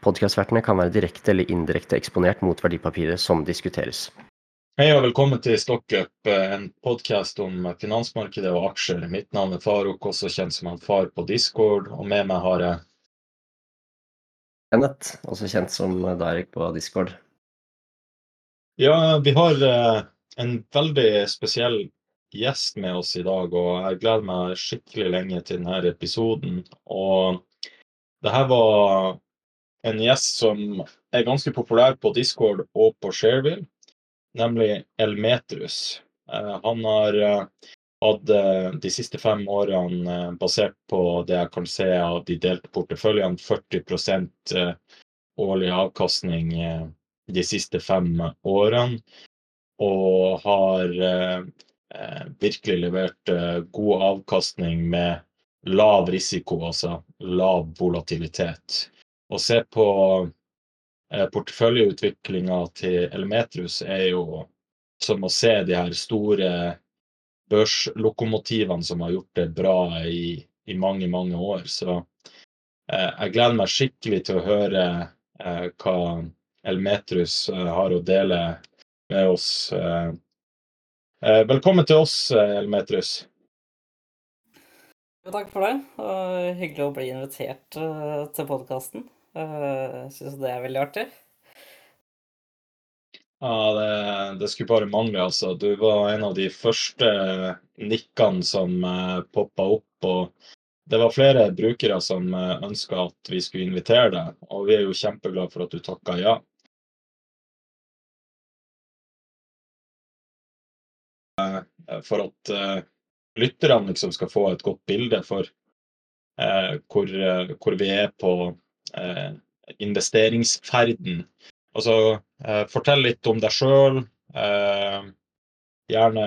Podkastvertene kan være direkte eller indirekte eksponert mot verdipapiret som diskuteres. Hei og velkommen til Stockup, en podkast om finansmarkedet og aksjer. Mitt navn er Faruk, også kjent som han Far på Discord, og med meg har jeg Kenneth, også kjent som Derek på Discord. Ja, vi har eh, en veldig spesiell gjest med oss i dag, og jeg gleder meg skikkelig lenge til denne episoden. Og det her var en gjest som er ganske populær på Discord og på Shareville, nemlig Elmetrus. Eh, han har eh, hatt eh, de siste fem årene, basert på det jeg kan se av de delte porteføljene, 40% årlig avkastning de siste fem årene. Og har virkelig levert god avkastning med lav risiko, altså lav volatilitet. Å se på eh, porteføljeutviklinga til Elmetrus er jo som å se de her store børslokomotivene som har gjort det bra i, i mange, mange år. Så eh, jeg gleder meg skikkelig til å høre eh, hva Elmetrus eh, har å dele med oss eh, Eh, velkommen til oss, Elmetrus. Takk for det. Hyggelig å bli invitert til podkasten. Uh, Syns det er veldig artig. Ja, det, det, skulle bare mangle, altså. Du var en av de første nikkene som uh, poppa opp. Og det var flere brukere som uh, ønska at vi skulle invitere deg, og vi er jo kjempeglade for at du takka ja. Eh, for at lytterne liksom skal få et godt bilde for hvor, hvor, vi er på investeringsferden. Altså, fortell litt om deg sjøl. gjerne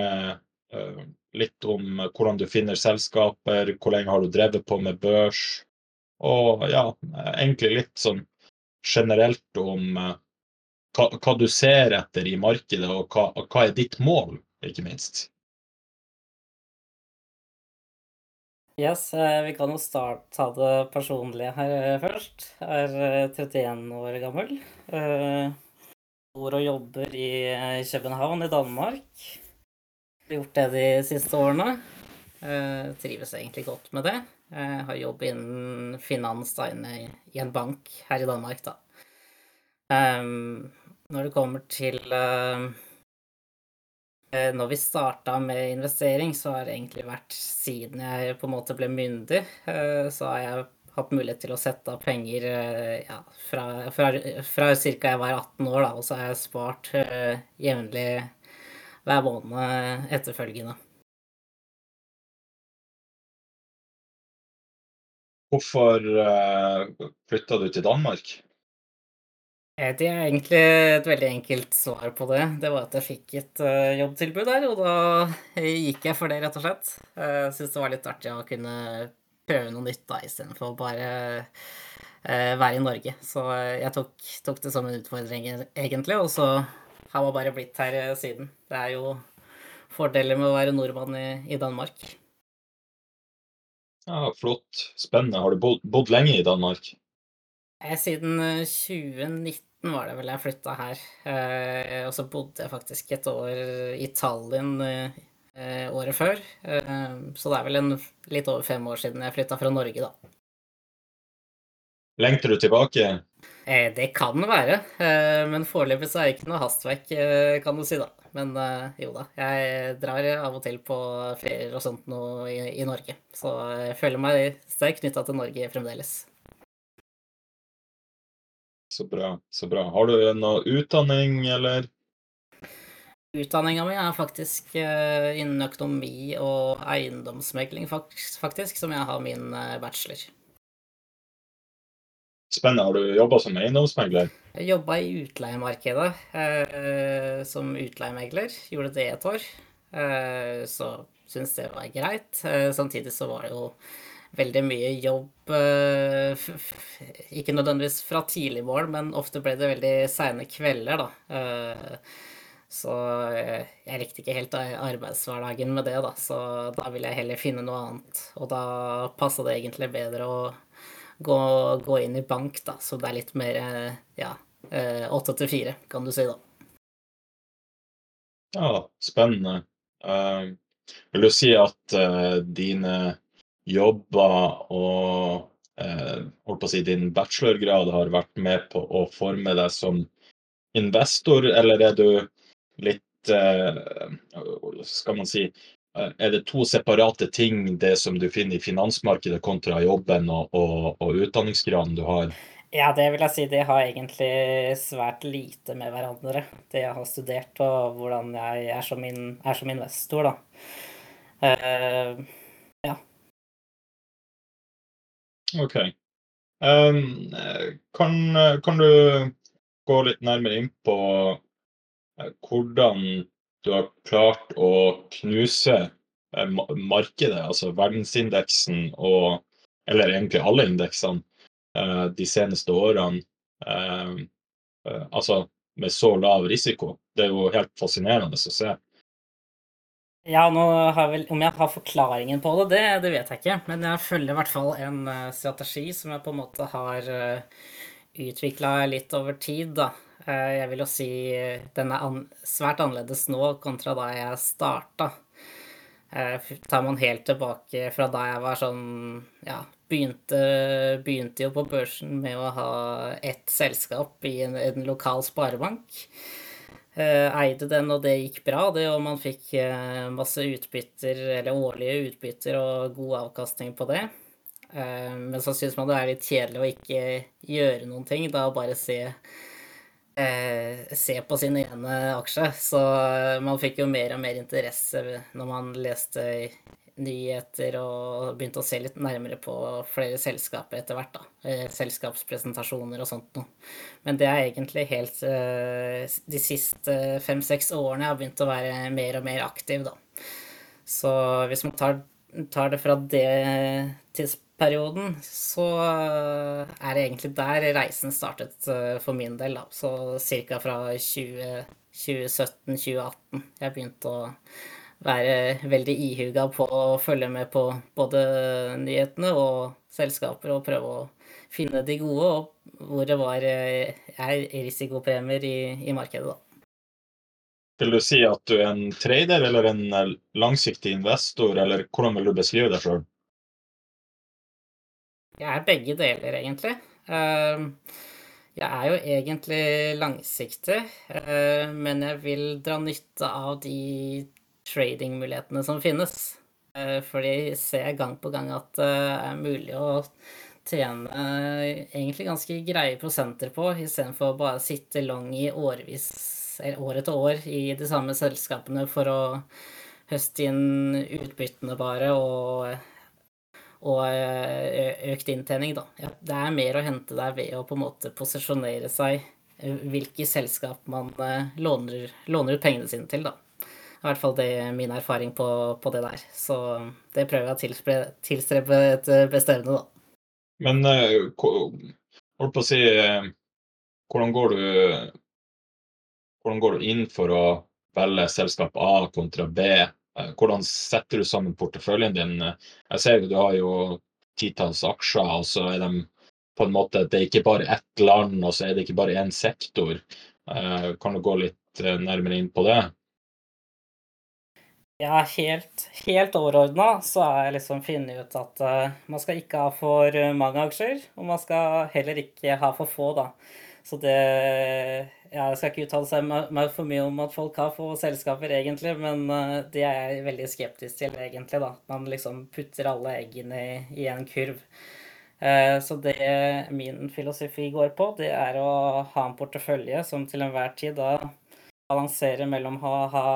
litt om hvordan du finner selskaper, hvor lenge har du drevet på med børs. Og ja, egentlig litt sånn generelt om hva, hva, du ser etter i markedet, og hva, hva er ditt mål, ikke minst. Yes, eh, vi kan jo starte, ta det personlige her eh, først. Jeg er 31 eh, år gammel. Bor og jobber i København i Danmark. Har gjort det de siste årene. Trives egentlig godt med det. Jeg har jobb innen finans da, inne i en bank her i Danmark, da. Når det kommer til når vi starta med investering, så har det egentlig vært siden jeg på en måte ble myndig, eh, så har jeg hatt mulighet til å sette av penger eh, ja, fra, fra, fra ca. jeg var 18 år, da, og så har jeg spart uh, jevnlig hver måned etterfølgende. Hvorfor uh, flytta du til Danmark? Eh, det er egentlig et veldig enkelt svar på det. Det var at jeg fikk et uh, jobbtilbud der, og da gikk jeg for det, rett og slett. Jeg uh, syntes det var litt artig å kunne prøve noe nytt da, istedenfor bare uh, være i Norge. Så jeg tok, tok, det som en utfordring, egentlig, og så har man bare blitt her siden. Det er jo fordeler med å være nordmann i, i Danmark. Ja, Flott. Spennende. Har du bodd, bodd lenge i Danmark? Siden 2019 eh, var det vel jeg flytta her. Eh, og så bodde jeg faktisk et år i Tallinn eh, året før. Så det er vel en, litt over fem år siden jeg flytta fra Norge, da. Lengter du tilbake? Det kan være, men foreløpig så er det ikke noe hastverk, kan du si, da. Men jo da, jeg drar av og til på ferier og sånt nå i, i Norge. Så jeg føler meg sterkt knytta til Norge fremdeles. Så bra. så bra. Har du noe utdanning, eller? Utdanninga mi er faktisk uh, innen økonomi og eiendomsmegling, faktisk, som jeg har min uh, bachelor. spennende. Har du jobba som eiendomsmegler? Jeg jobba i utleiemarkedet eh, som utleiemegler. Gjorde det et år. Eh, så syntes det var greit. Eh, samtidig så var det jo veldig mye jobb eh, Ikke nødvendigvis fra tidlig morgen, men ofte ble det veldig seine kvelder, da. Eh, så eh, jeg likte ikke helt arbeidshverdagen med det, da. Så da ville jeg heller finne noe annet. Og da passa det egentlig bedre å gå, gå, inn i bank, da. Så det er litt mer ja, åtte til fire, kan du si, da. Ja, spennende. Uh, vil du si at uh, dine jobber og uh, holdt på å si din bachelorgrad har vært med på å forme deg som investor, eller er du litt Skal man si er det to separate ting, det som du finner i finansmarkedet kontra jobben og, og, og utdanningsgraden du har? Ja, det vil jeg si. Det har egentlig svært lite med hverandre. Det jeg har studert og hvordan jeg er som, in, er som investor, da. Uh, OK. Um, kan, kan, du gå litt nærmere inn på hvordan du har klart å knuse eh, markedet, altså verdensindeksen og Eller egentlig alle indeksene eh, de seneste årene. Eh, altså med så lav risiko. Det er jo helt fascinerende å se. Ja, nå har vel, Om jeg har forklaringen på det, det, det, vet jeg ikke. Men jeg følger i hvert fall en strategi som jeg på en måte har utvikla litt over tid. da. Eh, jeg vil jo si den er an svært annerledes nå kontra da jeg starta. Eh, tar man helt tilbake fra da jeg var sånn Ja, begynte, begynte jo på børsen med å ha ett selskap i en, en lokal sparebank. Eh, eide den, og det gikk bra, det, og man fikk masse utbytter, eller årlige utbytter og god avkastning på det. Men så syns man det er litt kjedelig å ikke gjøre noen ting, da bare se eh, se på sin ene aksje. Så eh, man fikk jo mer og mer interesse når man leste nyheter og begynte å se litt nærmere på flere selskaper etter hvert. da, eh, Selskapspresentasjoner og sånt noe. Men det er egentlig helt eh, De siste fem-seks årene jeg har begynt å være mer og mer aktiv, da. Så hvis man tar, tar det fra det tidsperioden, så er det egentlig der reisen startet eh, for min del. Da. Så ca. fra 2017-2018 jeg begynte å være veldig ihuga på å følge med på både nyhetene og selskaper og prøve å finne de gode, og hvor det var eh, er risikopremier i, i markedet, da. Vil du si at du er en trader eller en langsiktig investor, eller hvordan vil du beskrive deg sjøl? Jeg er begge deler, egentlig. Ehm, jeg er jo egentlig langsiktig, eh, men jeg vil dra nytte av de tradingmulighetene som finnes. For de ser gang på gang at det er mulig å tjene egentlig ganske greie prosenter på, istedenfor bare å sitte long i årevis, eller år etter år, i de samme selskapene for å høste inn utbyttene bare og og eh, økt inntjening, da. Ja, det er mer å hente der ved å på en måte posisjonere seg eh, hvilke selskap man eh, låner, låner ut pengene sine til, da. I hvert fall det er min erfaring på, på det der. Så det prøver jeg å tilstrebe, et bestemt, da. Men holdt på å si Hvordan går du hvordan går du inn for å velge selskap A kontra B? Eh, hvordan setter du sammen porteføljen din? Jeg ser jo du har jo titalls aksjer, og så er de på en måte Det er ikke bare ett land, og så er det ikke bare én sektor. Eh, kan du gå litt eh, nærmere inn på det? Ja, helt, helt overordna så har jeg liksom funnet ut at uh, man skal ikke ha for mange aksjer, og man skal heller ikke ha for få, da. Så det ja, Jeg skal ikke uttale meg for mye om at folk har få selskaper, egentlig, men uh, det er jeg veldig skeptisk til, egentlig. da. Man liksom putter alle eggene i, i en kurv. Uh, så det min filosofi går på, det er å ha en portefølje som til enhver tid da balanserer mellom å ha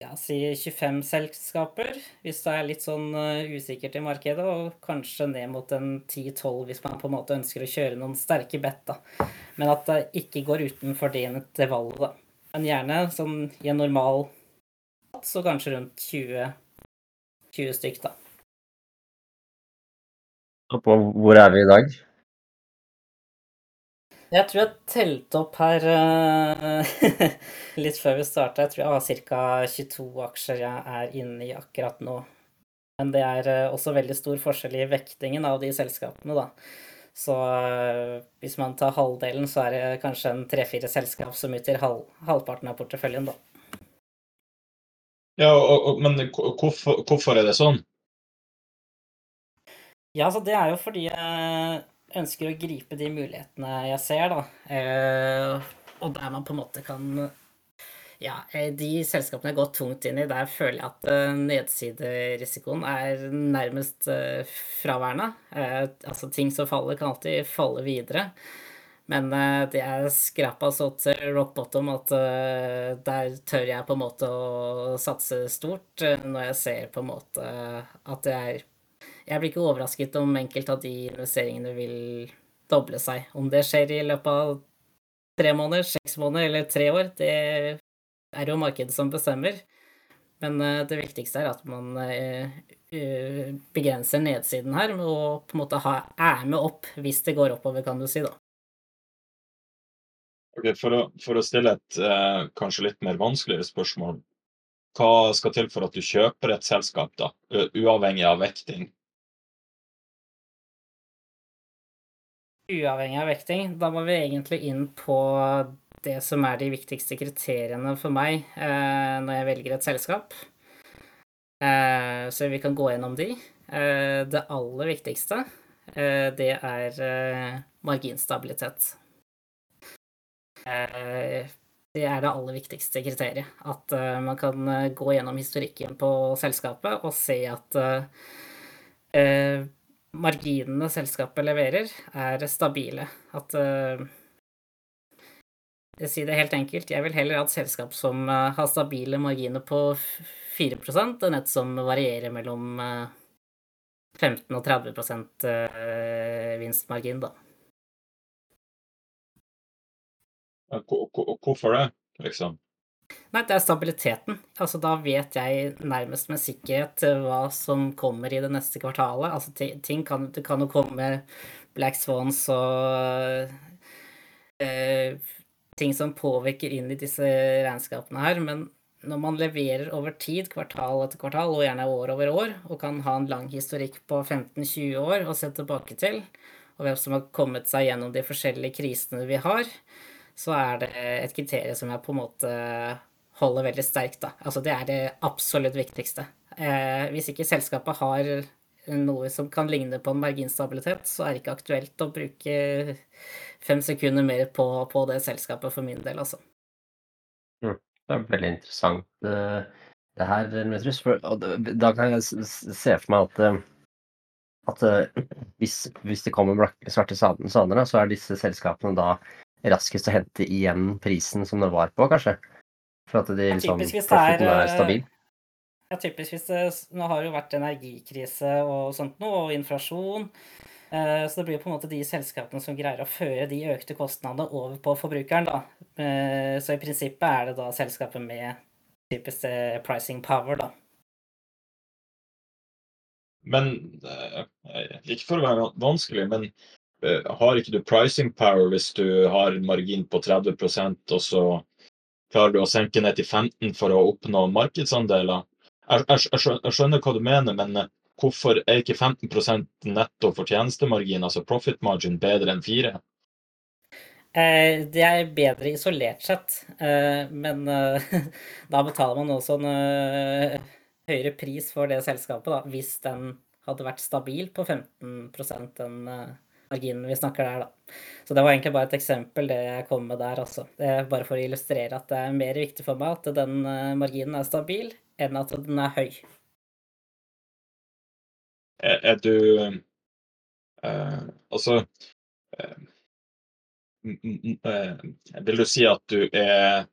ja, si 25 selskaper, hvis det er litt sånn uh, usikkert i markedet, og kanskje ned mot en 10-12 hvis man på en måte ønsker å kjøre noen sterke bet. da. Men at det ikke går utenfor det intervallet. da. Men gjerne sånn i en normal så kanskje rundt 20, 20 stykk, da. Og på hvor er vi i dag? Jeg tror jeg telte opp her uh, litt før vi starta. Jeg tror jeg har ca. 22 aksjer jeg er inne i akkurat nå. Men det er uh, også veldig stor forskjell i vektingen av de selskapene, da. Så uh, hvis man tar halvdelen, så er det kanskje en tre-fire selskap som utgjør halv, halvparten av porteføljen, da. Ja, og, og, men hvorfor, hvorfor, er det sånn? Ja, altså det er jo fordi ønsker å gripe de mulighetene jeg ser, da. Eh, og der man på en måte kan Ja, eh, de selskapene jeg går tungt inn i, der føler jeg at uh, nedsiderisikoen er nærmest fraværende. Altså ting som faller, kan alltid falle videre. Men det er skrapa så til rock bottom at der tør jeg på en måte å satse stort når jeg ser på en måte at det er jeg blir ikke overrasket om enkelte av de investeringene vil doble seg. Om det skjer i løpet av tre måneder, seks måneder eller tre år, det er jo markedet som bestemmer. Men eh, det viktigste er at man eh, eh, begrenser nedsiden her og på en måte er med opp hvis det går oppover, kan du si, da. Okay, for, å, for, å, stille et kanskje litt mer vanskeligere spørsmål. Hva skal til for at du kjøper et selskap, da, uavhengig av vekting? Uavhengig av vekting, da må vi egentlig inn på det som er de viktigste kriteriene for meg eh, når jeg velger et selskap. Eh, så vi kan gå gjennom de. Eh, det aller viktigste, eh, det er eh, marginstabilitet. Eh, det er det aller viktigste kriteriet. At man kan gå gjennom historikken på selskapet og se at marginene selskapet leverer, er stabile. At uh, Jeg sier det helt enkelt, jeg vil heller ha et selskap som uh, har stabile marginer på 4% enn et som varierer mellom uh, eh, 15 og 30% vinstmargin, da. Hvorfor det, liksom? Nei, det er stabiliteten. Altså, da vet jeg nærmest med sikkerhet eh, hva som kommer i det neste kvartalet. Altså, ting kan, det kan jo komme black swans og uh, ting som påvirker inn i disse regnskapene her, men når man leverer over tid, kvartal etter kvartal, og gjerne år over år, og kan ha en lang historikk på 15-20 år å se tilbake til, og hvem som har kommet seg gjennom de forskjellige krisene vi har, så er det et kriterium som jeg på en måte holder veldig sterkt. Da. Altså, det er det absolutt viktigste. Eh, hvis ikke selskapet har noe som kan ligne på en marginstabilitet, så er det ikke aktuelt å bruke fem sekunder mer på, på det selskapet for min del, altså. Mm, det er veldig interessant eh, det her, Metrus. Da kan jeg se for meg at, eh, at eh, hvis, hvis, det kommer svarte saner, så er disse selskapene da raskest å hente igjen prisen som det var på, kanskje? For at de liksom, Profitten er, er stabil? Ja, typisk hvis det Nå har det jo vært energikrise og sånt noe, og inflasjon. Eh, så det blir jo på en måte de selskapene som greier å føre de økte kostnadene over på forbrukeren, da. Eh, så i prinsippet er det da selskapet med typisk eh, pricing power, da. Men Ikke for å være vanskelig, men har ikke du pricing power hvis du har en margin på 30% og så klarer du å senke ned til 15 for å oppnå markedsandeler. Jeg, jeg, jeg skjønner hva du mener, men eh, hvorfor er ikke 15% netto fortjenestemargin, altså profit margin, bedre enn 4 eh, Det er bedre isolert sett, eh, men da betaler man også en høyere pris for det selskapet, da, hvis den hadde vært stabil på 15 enn marginen vi snakker der, da. Så det var egentlig bare et eksempel, det jeg kom med der, altså. Bare for å illustrere at det er mer viktig for meg at den eh, marginen er stabil, enn at den er høy. Er, er du uh, Altså uh, Vil du si at du er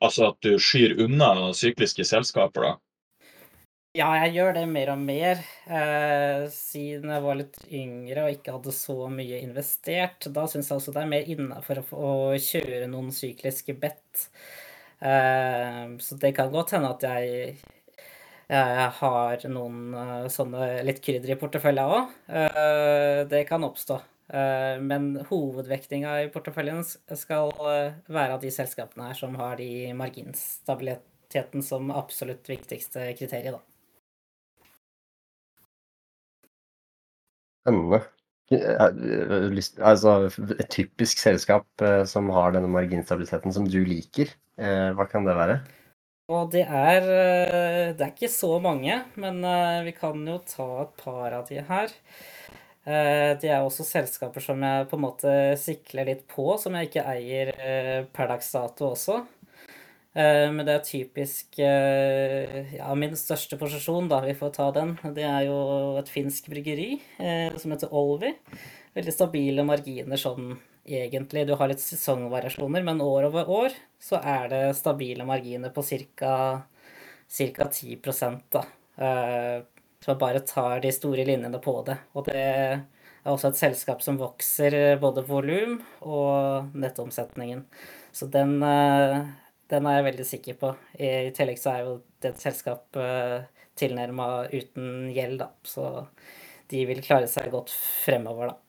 Altså at du skyr unna sykliske selskaper, da? Ja, jeg gjør det mer og mer. Eh, siden jeg var litt yngre og ikke hadde så mye investert. Da syns jeg også det er mer innafor å kjøre noen sykliske bet. Eh, så det kan godt hende at jeg, jeg har noen uh, sånne litt krydder i porteføljen òg. Eh, det kan oppstå. Eh, men hovedvektinga i porteføljen skal være av de selskapene her som har de marginstabiliteten som absolutt viktigste kriteriet, da. Spennende. Altså, et typisk selskap eh, som har denne marginstabiliteten som du liker, eh, hva kan det være? Og det er, eh, det er ikke så mange, men vi kan jo ta et par av de her. De er også selskaper som jeg på en måte sikler litt på, som jeg ikke eier per dags dato også. Eh, men det er typisk eh, Ja, min største posisjon, da, vi får ta den, det er jo et finsk bryggeri eh, som heter Olvi. Veldig stabile marginer sånn egentlig. Du har litt sesongvariasjoner, men år over år så er det stabile marginer på ca. 10 da. Så man bare tar de store linjene på det. Og det er også et selskap som vokser både volum og nettomsetningen. Så den den er jeg veldig sikker på. I, tillegg så er jo det et selskap uh, tilnærma uten gjeld, da. Så de vil klare seg godt fremover, da.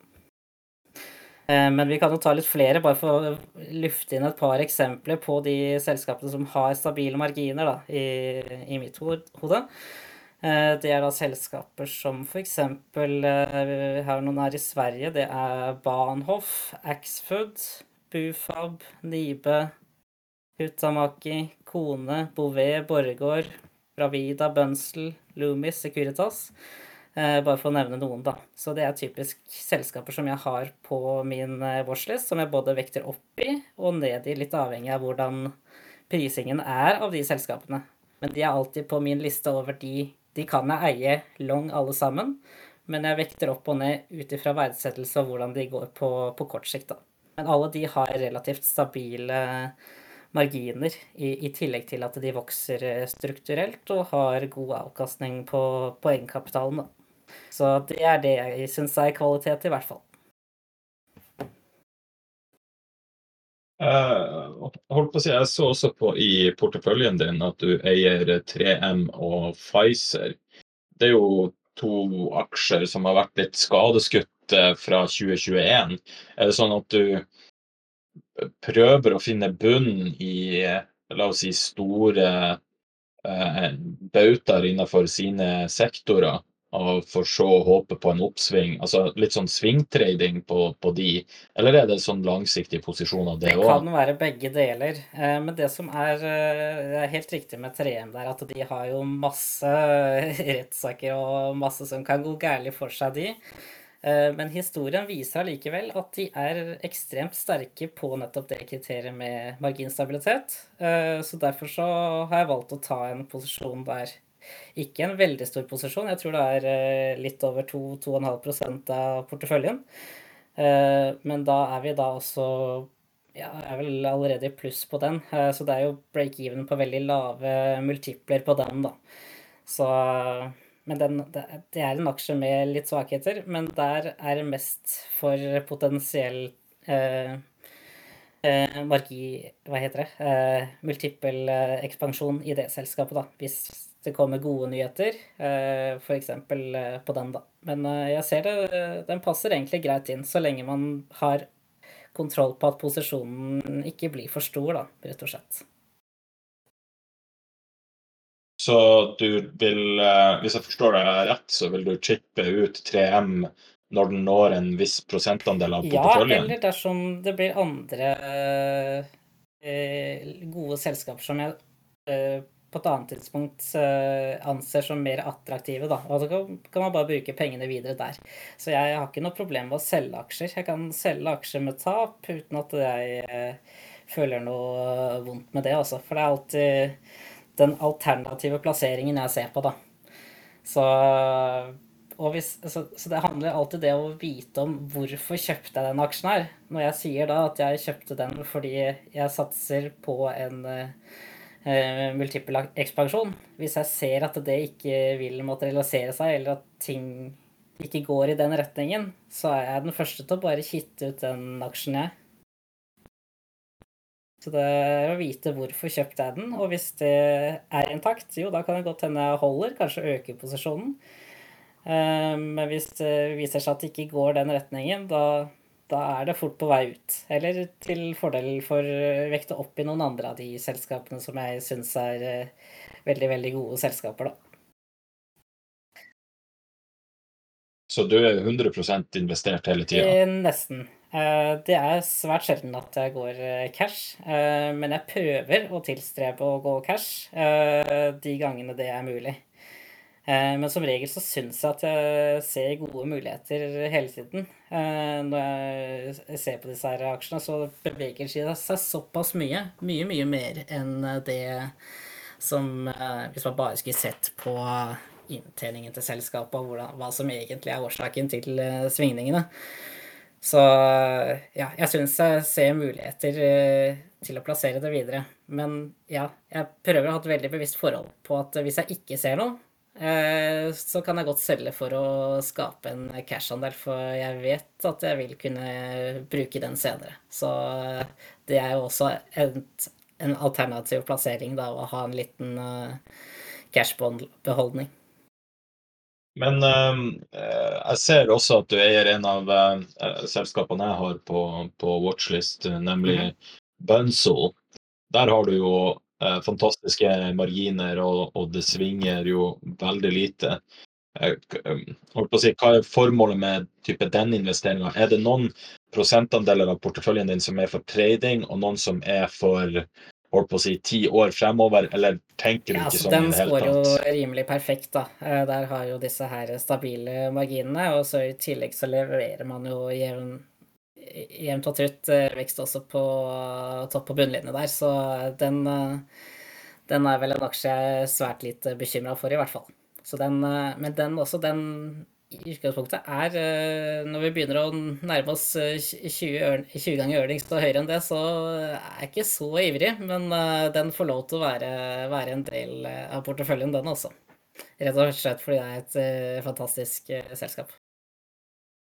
Uh, men vi kan jo ta litt flere, bare for å lufte inn et par eksempler på de selskapene som har stabile marginer, da, i, i mitt hode. Uh, det er da selskaper som f.eks. Uh, har noen her i Sverige. Det er Bahnhof, Axfood, Bufab, Nibe, Hutamaki, Kone, Bouvet, Borregaard, Bravida, Bønsel, Loomis, Securitas. Eh, bare for å nevne noen, da. Så det er typisk selskaper som jeg har på min eh, watchlist, som jeg både vekter opp i og ned i, litt avhengig av hvordan prisingen er av de selskapene. Men de er alltid på min liste over de De kan jeg eie long alle sammen, men jeg vekter opp og ned ut ifra verdsettelse og hvordan de går på, på kort sikt, da. Men alle de har relativt stabile marginer, i, i, tillegg til at de vokser eh, strukturelt og har god avkastning på, på egenkapitalen. Så det er det jeg syns er kvalitet, i hvert fall. Uh, holdt på å si, Jeg så også på i porteføljen din at du eier 3M og Pfizer. Det er jo to aksjer som har vært litt skadeskutt fra 2021. Er det sånn at du prøver å finne bunn i la oss si store eh, bautaer innenfor sine sektorer, og for så å håpe på en oppsving? Altså litt sånn svingtrading på, på de, eller er det sånn langsiktige posisjoner, det òg? Det kan være begge deler. Eh, men det som er, eh, er helt riktig med 3M der, at de har jo masse rettssaker og masse som kan gå gærent for seg, de. Eh, men historien viser allikevel at de er ekstremt sterke på nettopp det kriteriet med marginstabilitet. Eh, så derfor så har jeg valgt å ta en posisjon der. Ikke en veldig stor posisjon, jeg tror det er eh, litt over 2-2,5% av porteføljen. Men da er vi da også ja, er vel allerede i pluss på den. Så det er jo break-even på veldig lave multipler på den, da. Så men den, det er en aksje med litt svakheter, men der er det mest for potensiell eh, eh, margi... Hva heter det? Eh, multiple eh, ekspansjon i det selskapet, da. Hvis det kommer gode nyheter, eh, f.eks. Eh, på den, da. Men eh, jeg ser det Den passer egentlig greit inn, så lenge man har kontroll på at posisjonen ikke blir for stor, da, rett og slett. Så du vil, eh, hvis jeg forstår deg rett, så vil du chippe ut 3M når den når en viss prosentandel av porteføljen? Ja, eller dersom det blir andre eh, gode selskaper som jeg eh, på et annet tidspunkt eh, anser som mer attraktive, da. Og så kan, kan, man bare bruke pengene videre der. Så jeg har ikke noe problem med å selge aksjer. Jeg kan selge aksjer med tap uten at jeg eh, føler noe vondt med det, altså. For det er alltid den alternative plasseringen jeg ser på, da. Så hvis, så, så, det handler alltid det å vite om hvorfor kjøpte jeg den aksjen her. Når jeg sier da at jeg kjøpte den fordi jeg satser på en uh, multiple ekspansjon Hvis jeg ser at det ikke vil materialisere seg, eller at ting ikke går i den retningen, så er jeg den første til å bare kitte ut den aksjen, jeg. Så det å vite hvorfor kjøpte jeg den, og hvis det er intakt, jo, da kan det godt hende jeg holder, kanskje øker posisjonen. Eh, men hvis det viser seg at det ikke går den retningen, da, da er det fort på vei ut. Eller til fordel for å vekte opp i noen andre av de selskapene som jeg syns er eh, veldig, veldig gode selskaper, da. Så du er 100 investert hele tida? Eh, nesten. Eh, det er svært sjelden at jeg går eh, cash, men jeg prøver å tilstrebe å gå cash de gangene det er mulig. Men som regel så syns jeg at jeg ser gode muligheter hele tiden. Når jeg ser på disse her aksjene, så beveger de seg såpass mye. Mye, mye mer enn det som Hvis man bare skulle sett på inntjeningen til selskapet og hva som egentlig er årsaken til svingningene. Så ja, jeg syns jeg ser muligheter uh, til å plassere det videre. Men ja, jeg prøver å ha et veldig bevisst forhold på at hvis jeg ikke ser noe, uh, så kan jeg godt selge for å skape en cash-andel, for jeg vet at jeg vil kunne bruke den senere. Så det er jo også et, en alternativ plassering, da, å ha en liten cash-beholdning. Men uh, jeg ser også at du eier en av uh, selskapene jeg har på, på watchlist, nemlig mm. Bunzel. Der har du jo uh, fantastiske marginer, og, og, det svinger jo veldig lite. Si, hva er formålet med den investeringa? Er det noen prosentandeler av porteføljen din som er for trading, og noen som er for holdt på å si, ti år fremover, eller tenker du ja, ikke sånn i det hele tatt? Den står jo rimelig perfekt, da. Eh, der har jo disse her stabile marginene, og så i tillegg så leverer man jo jevn, jevnt og trutt eh, vekst også på topp- og bunnlinje der, så den, eh, den er vel en aksje jeg er svært lite bekymra for, i hvert fall. Så den, men den også, den i utgangspunktet er eh, Når vi begynner å nærme oss 20, eh, 20 ganger ørning og høyere enn det, så er jeg ikke så ivrig. Men eh, den får lov til å være, være en del av porteføljen, den også. Rett og slett fordi det er et fantastisk selskap.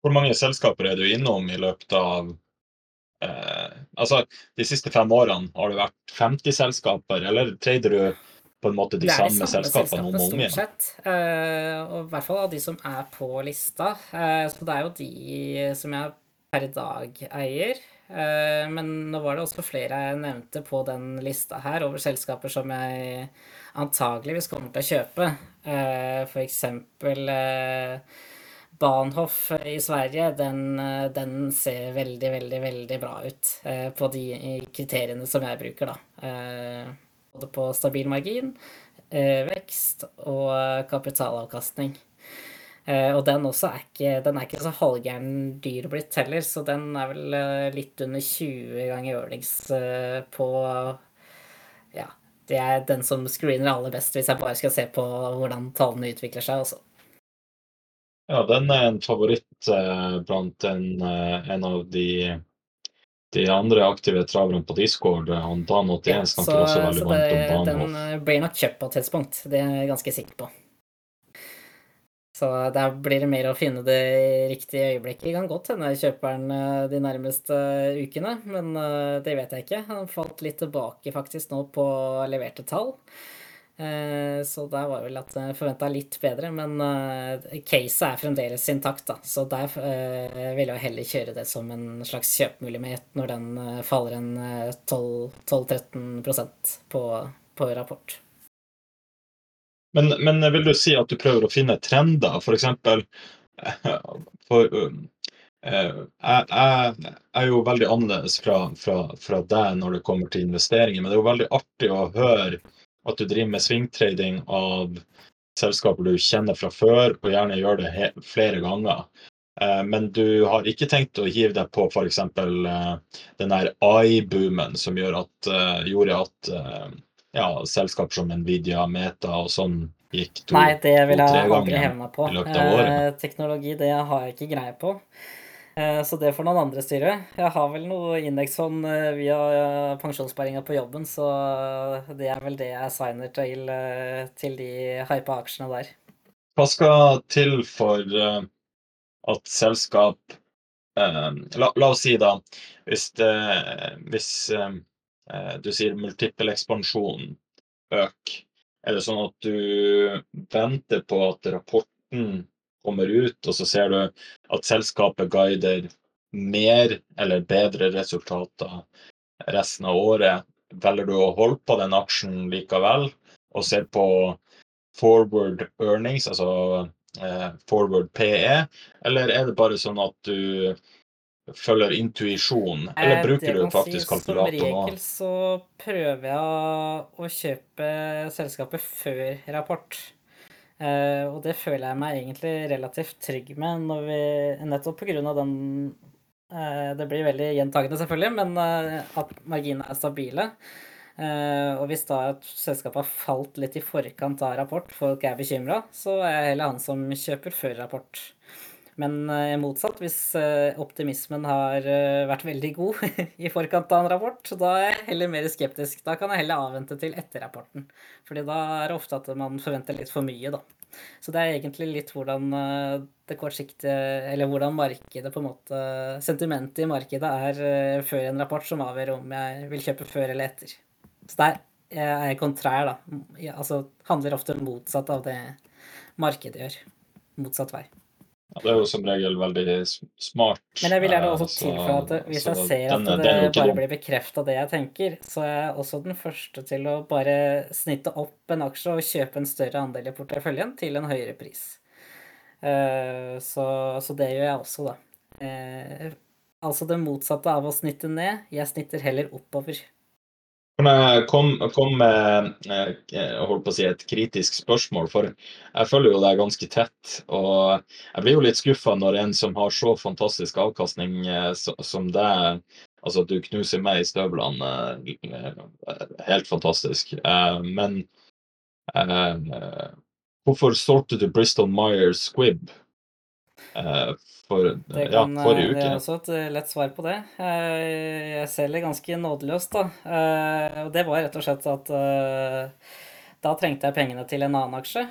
Hvor mange selskaper er du innom i løpet av eh, Altså, de siste fem årene, har det vært 50 selskaper, eller trader du på en måte de, samme, de samme selskapene om og om igjen. Sett, uh, og i hvert fall av de som er på lista. Uh, så det er jo de som jeg per dag eier. Uh, men nå var det også flere jeg nevnte på den lista her over selskaper som jeg antageligvis kommer til å kjøpe. For eksempel Bahnhof i Sverige, den, den, ser veldig, veldig, veldig bra ut på de kriteriene som jeg bruker, da både på stabil margin, eh, vekst og kapitalavkastning. Eh, og den også er ikke, den er ikke så halvgæren dyr blitt heller, så den er vel eh, litt under 20 ganger earnings på Ja, det er den som screener aller best, hvis jeg bare skal se på hvordan tallene utvikler seg også. Ja, den er en favoritt blant en, en av de de andre aktive traverne på Discord, eh, han Dan81 ja, snakker så, også veldig varmt om Bahnhof. Den eh, blir nok kjøpt på et tidspunkt, det er jeg ganske sikker på. Så der blir det mer å finne det riktige øyeblikket. Det kan godt hende jeg kjøper den eh, de nærmeste ukene, men det vet jeg ikke. Han falt litt tilbake faktisk nå på leverte tall. Eh, så der var vel at jeg forventa litt bedre, men uh, caset er fremdeles intakt, da. Så der ville vil jeg heller kjøre det som en slags kjøpemulighet når den faller en 12-13% på, på rapport. Men, men, vil du si at du prøver å finne trender, for eksempel for, jeg, jeg, er jo veldig annerledes fra, fra, fra deg når det kommer til investeringer, men det er jo veldig artig å høre at du driver med svingtrading av selskaper du kjenner fra før, og gjerne gjør det flere ganger. Eh, men du har ikke tenkt å hive deg på f.eks. Eh, den der AI-boomen som at, eh, gjorde at ja, selskaper som Nvidia, Meta og sånn gikk to, Nei, det vil jeg aldri ganger hevne på. i løpet av året. Eh, teknologi, det har jeg ikke greie på. Eh, så det får noen andre styre. Jeg har vel noe indeksfond eh, via eh, pensjonssparinga på jobben, så det er vel det jeg signer til, til de hypa aksjene der. Hva skal til for at selskap la, la oss si da, hvis, det, hvis du sier multiple ekspansjon øker, er det sånn at du venter på at rapporten kommer ut, og så ser du at selskapet guider mer eller bedre resultater resten av året? Velger du å holde på den aksjen likevel, og ser på forward earnings, altså eh, forward PE, eller er det bare sånn at du følger intuisjon, eller Eh, bruker du faktisk Som kalkulator nå? regel så prøver jeg å kjøpe selskapet før rapport. Eh, og det føler jeg meg egentlig relativt trygg med, når vi, nettopp på grunn av den uh, Det blir veldig gjentagende, selvfølgelig, men uh, at marginene er stabile. Og hvis da et selskap har falt litt i forkant av rapport, folk er bekymra, så er jeg heller han som kjøper før rapport. Men eh, motsatt, hvis eh, optimismen har eh, vært veldig god i forkant av en rapport, da er jeg heller mer skeptisk. Da kan jeg heller avvente til etter rapporten. Fordi da er det ofte at man forventer litt for mye, da. Så det er egentlig litt hvordan det kortsiktige Eller hvordan markedet på en måte Sentimentet i markedet er før en rapport som avgjør om jeg vil kjøpe før eller etter. Så der er jeg kontrær, da. Altså handler ofte motsatt av det markedet gjør. Motsatt vei. Ja, det er jo som regel veldig smart. Men jeg vil gjerne også eh, tilføye at hvis jeg ser at det bare blir bekrefta det jeg tenker, så er jeg også den første til å bare snitte opp en aksje og kjøpe en større andel i porteføljen til en høyere pris. Eh, Så, så det gjør jeg også, da. Eh, Altså det motsatte av å snitte ned. Jeg snitter heller oppover. Kan jeg komme kom med eh, holdt på å si et kritisk spørsmål? For jeg følger jo deg ganske tett. Og jeg blir jo litt skuffa når en som har så fantastisk avkastning eh, som deg Altså, du knuser meg i støvlene. eh, Helt fantastisk. Eh, Men eh, hvorfor solgte du Bristol Myers Squibb eh, for Det, ja, forrige uke. det er også et eh, lett svar på det. Eh, Jeg selger ganske nådeløst, da. Eh, Og det var rett og slett at eh, da trengte jeg pengene til en annen aksje,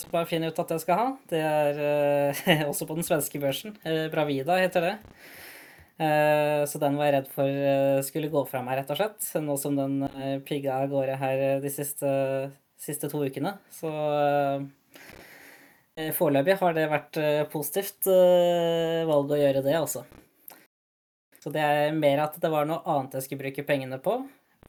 Så bare finner ut at jeg skal ha. Det er eh, også på den svenske børsen. Eh, Bravida heter det. Eh, Så den var jeg redd for eh, skulle gå fra meg, rett og slett. Nå som den eh, pigga av gårde her eh, de siste, siste to ukene. Så eh, Eh, Foreløpig har det vært eh, positivt eh, valg å gjøre det, altså. Så det er mer at det var noe annet jeg skulle bruke pengene på,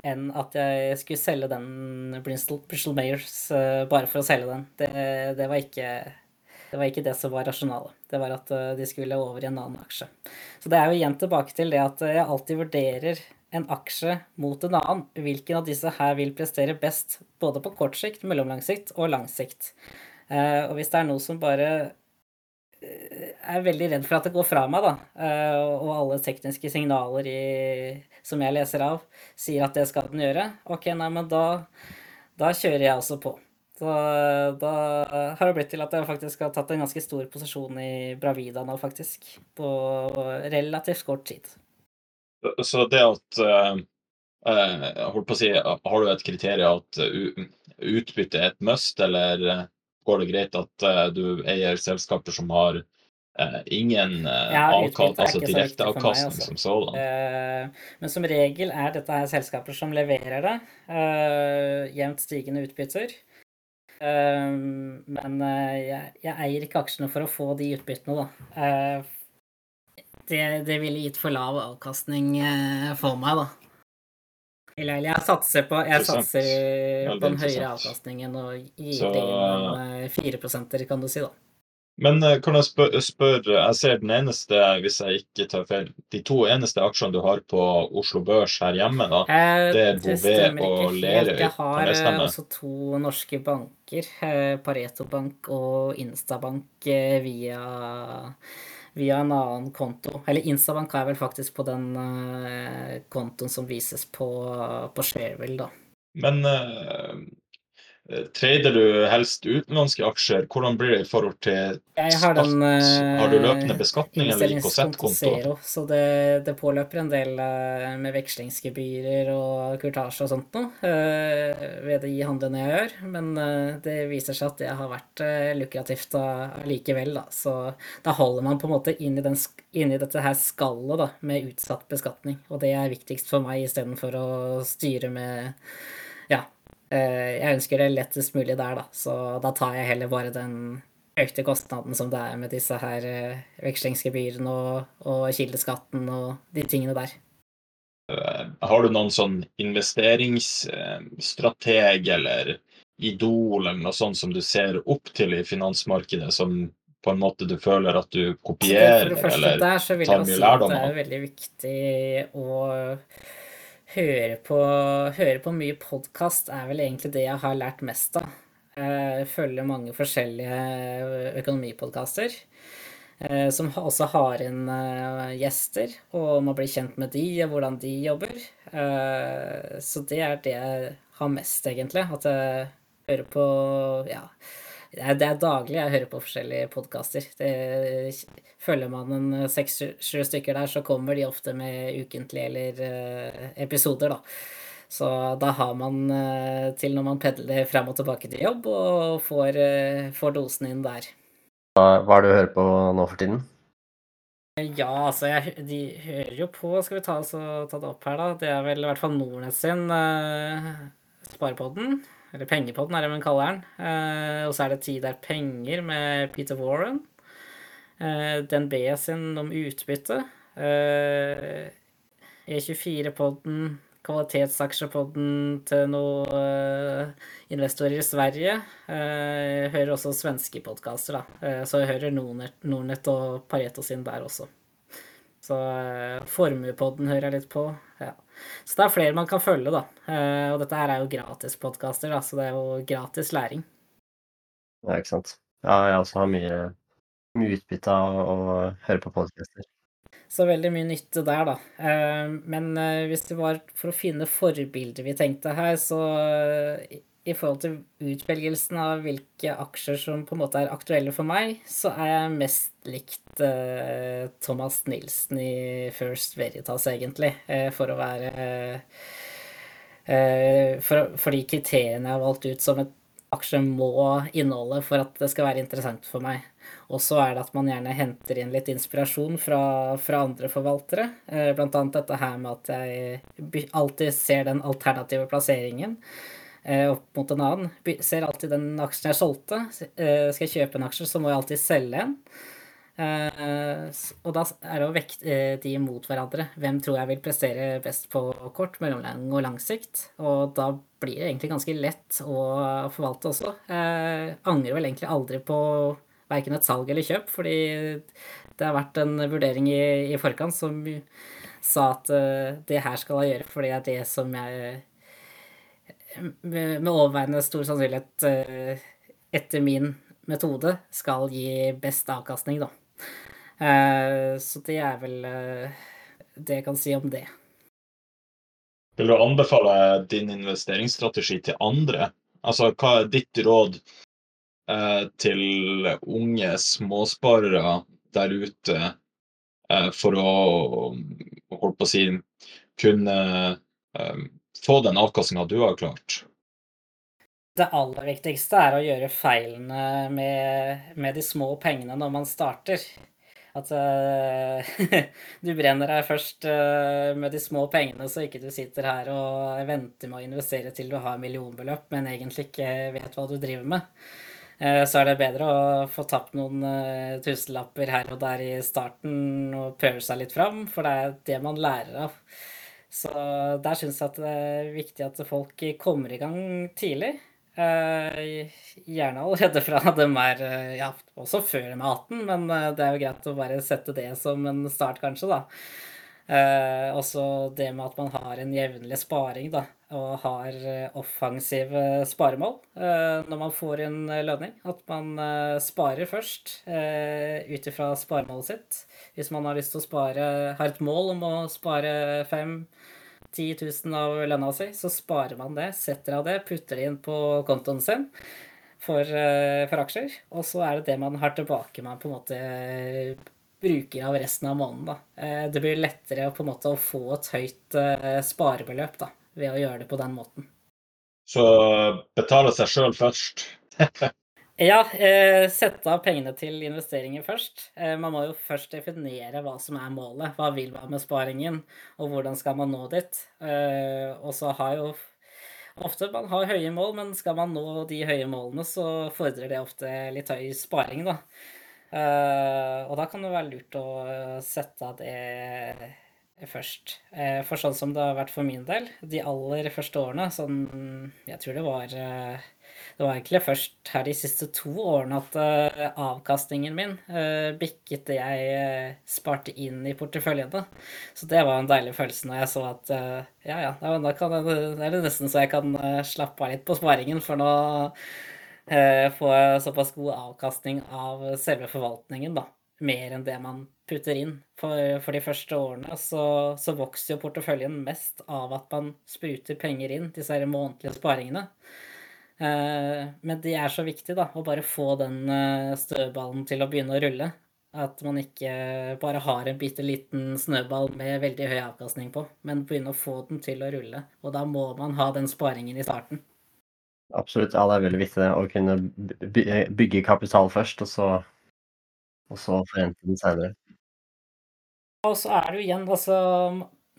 enn at jeg skulle selge den Bristol, Bristol Mayers eh, bare for å selge den. Det, det, var ikke, det var ikke det som var rasjonalet. Det var at eh, de skulle over i en annen aksje. Så det er jo igjen tilbake til det at jeg alltid vurderer en aksje mot en annen. Hvilken av disse her vil prestere best, både på kort sikt, mellomlang sikt og lang sikt. Eh, og hvis det er noe som bare eh, er veldig redd for at det går fra meg, da, eh, og alle tekniske signaler i, som jeg leser av, sier at det skal den gjøre, ok, nei, men da, da kjører jeg også på. Så da har det blitt til at jeg faktisk har tatt en ganske stor posisjon i Bravida nå, faktisk. På relativt kort tid. Så det at jeg holdt på å si, Har du et kriterium at utbytte er et must, eller går det greit at uh, du eier selskaper som har uh, ingen uh, Ja, avkast, er altså direkteavkastning altså. som sådan? Uh, Men som regel er dette her selskaper som leverer det. Jevnt stigende utbytter. Men jeg, jeg eier ikke aksjene for å få de utbyttene, da. Det, det ville gitt for lav avkastning for meg, da. Eller eller jeg satser på, jeg satser på den høyere avkastningen og gir Så- inn en fireprosenter, kan du si, da. Men eh, kan jeg spør- jeg ser den eneste, hvis jeg ikke tar feil, de to eneste aksjene du har på Oslo Børs her hjemme, da, Eh, Det er Bouvet og Lerøy. Jeg har eh, også to norske banker, eh, Pareto Bank og Instabank, eh, via, via en annen konto. Eller Instabank er vel faktisk på den eh, kontoen som vises på, på Shareville, da. Men Eh, Trader du helst utenlandske aksjer? Hvordan blir det i forhold til Jeg har den skatt? Har du løpende eh, beskatning eller IKZ-konto? Så det, det påløper en del eh, med vekslingsgebyrer og kurtasje og sånt noe eh, ved de handlene jeg gjør, men eh, det viser seg at det har vært eh, lukrativt allikevel, da. Så da holder man på en måte inn i, den, inn i dette her skallet da, med utsatt beskatning, og det er viktigst for meg istedenfor å styre med ja, eh, jeg ønsker det lettest mulig der, da. Så da tar jeg heller bare den økte kostnaden som det er med disse her eh, vekslingsgebyrene og, og kildeskatten og de tingene der. Eh, Har du noen sånn investeringsstrateg eller idol eller noe sånt som du ser opp til i finansmarkedet, som på en måte du føler at du For kopierer, det første eller der så vil tar jeg mye si at lærdom det av? er veldig viktig å høre på, høre på mye podkast er vel egentlig det jeg har lært mest av. Jeg følger mange forskjellige økonomipodkaster. eh, Som også har inn eh, gjester, og man blir kjent med de og hvordan de jobber. Eh, Så det er det jeg har mest, egentlig. At jeg hører på Ja. Det er, det er daglig jeg hører på forskjellige podkaster. Følger man en seks-sju stykker der, så kommer de ofte med ukentlige eller uh, episoder, da. Så da har man uh, til når man pedler fram og tilbake til jobb, og får, uh, får dosen inn der. Hva, hva er det du hører på nå for tiden? Ja, altså, jeg, de hører jo på Skal vi ta, så, ta det opp her, da? Det er vel i hvert fall Nordnes sin uh, Sparepodden. Eller Pengepodden, er det man kaller den. Eh, og så er det Tid er penger med Peter Warren. Uh, DNB sin om utbytte. Eh, E24-podden, kvalitetsaksjepodden til noen eh, investorer i Sverige. Eh, Jeg hører også svenske podkaster, da. Eh, Så jeg hører Nordnett, og Pareto sin der også. Så eh, Formuepodden hører jeg litt på. Så det er flere man kan følge, da. Eh, Og dette her er jo gratispodkaster, da, så det er jo gratis læring. Ja, ikke sant. Ja, jeg også har mye, mye utbytte av å høre på podcaster. Så veldig mye nytte der, da. Eh, Men eh, hvis det var for å finne forbilder vi tenkte her, så i- forhold til utvelgelsen av hvilke aksjer som på en måte er aktuelle for meg, så er jeg mest likt eh, Thomas Nilsen i First Veritas, egentlig, eh, for å være eh, for, for de kriteriene jeg har valgt ut som et aksje må inneholde for at det skal være interessant for meg. Og så er det at man gjerne henter inn litt inspirasjon fra, fra andre forvaltere. Eh, Blant annet dette her med at jeg alltid ser den alternative plasseringen opp mot en annen. Ser alltid den aksjen jeg solgte. Eh, Skal jeg kjøpe en aksje, så må jeg alltid selge en. Eh, Og da er det å vekte eh, de mot hverandre. Hvem tror jeg vil prestere best på kort, mellomlang og lang sikt? Og da blir det egentlig ganske lett å forvalte også. Jeg angrer vel egentlig aldri på verken et salg eller kjøp, fordi det har vært en vurdering i, i forkant som sa at eh, det her skal jeg gjøre, fordi det er det som jeg med, overveiende stor sannsynlighet eh, etter min metode skal gi best avkastning, da. Eh, Så det er vel eh, det jeg kan si om det. Vil du anbefale din investeringsstrategi til andre? Altså, hva er ditt råd til unge småsparere der ute for å holdt på å si, kunne få den avkastninga du har klart? Det aller viktigste er å gjøre feilene med, med de små pengene når man starter. At uh, du brenner deg først uh, med de små pengene, så ikke du sitter her og venter med å investere til du har millionbeløp, men egentlig ikke vet hva du driver med. Eh, Så er det bedre å få tapt noen tusenlapper her og der i starten og prøve seg litt fram, for det er det man lærer av. Så der syns jeg at det er viktig at folk kommer i gang tidlig. Eh, gjerne allerede fra dem er eh, Ja, også før de er 18, men eh, det er jo greit å bare sette det som en start, kanskje, da. Også det med at man har en jevnlig sparing, da, og har eh, offensive sparemål eh, når man får en eh, lønning. At man sparer først ut ifra sparemålet sitt. Hvis man har lyst til å spare, har et mål om å spare 5 10 000 av lønna si, så sparer man det, setter av det, putter det inn på kontoen sin for, for aksjer. Og så er det det man har tilbake man på en måte bruker av resten av måneden. Da. Det blir lettere på en måte å få et høyt sparebeløp da, ved å gjøre det på den måten. Så betale seg sjøl først? ja, eh, sette av pengene til investeringer først. Eh, man må jo først definere hva som er målet. Hva vil man med sparingen, og hvordan skal man nå dit? Eh, og så har jo ofte man har høye mål, men skal man nå de høye målene, så fordrer det ofte litt høy sparing, da. Uh, og da kan det være lurt å sette av det først. Uh, for sånn som det har vært for min del, de aller første årene, sånn Jeg tror det var uh, Det var egentlig først her de siste to årene at avkastningen min bikket det jeg sparte inn i porteføljene. Så det var en deilig følelse når jeg så at ja, ja, da kan det, det er det nesten så jeg kan slappe av litt på sparingen, for nå får få såpass god avkastning av selve forvaltningen, da. Mer enn det man putter inn. For, for de første årene så, så, vokser jo porteføljen mest av at man spruter penger inn, disse her månedlige sparingene. Eh, men det er så viktig, da, å bare få den eh, støvballen til å begynne å rulle. At man ikke bare har en bitte liten snøball med veldig høy avkastning på, men begynne å få den til å rulle. Og da må man ha den sparingen i starten. Absolutt. Ja, det er veldig viktig å kunne bygge kapital først, og så, og så forrente den senere. Og så er det jo igjen, altså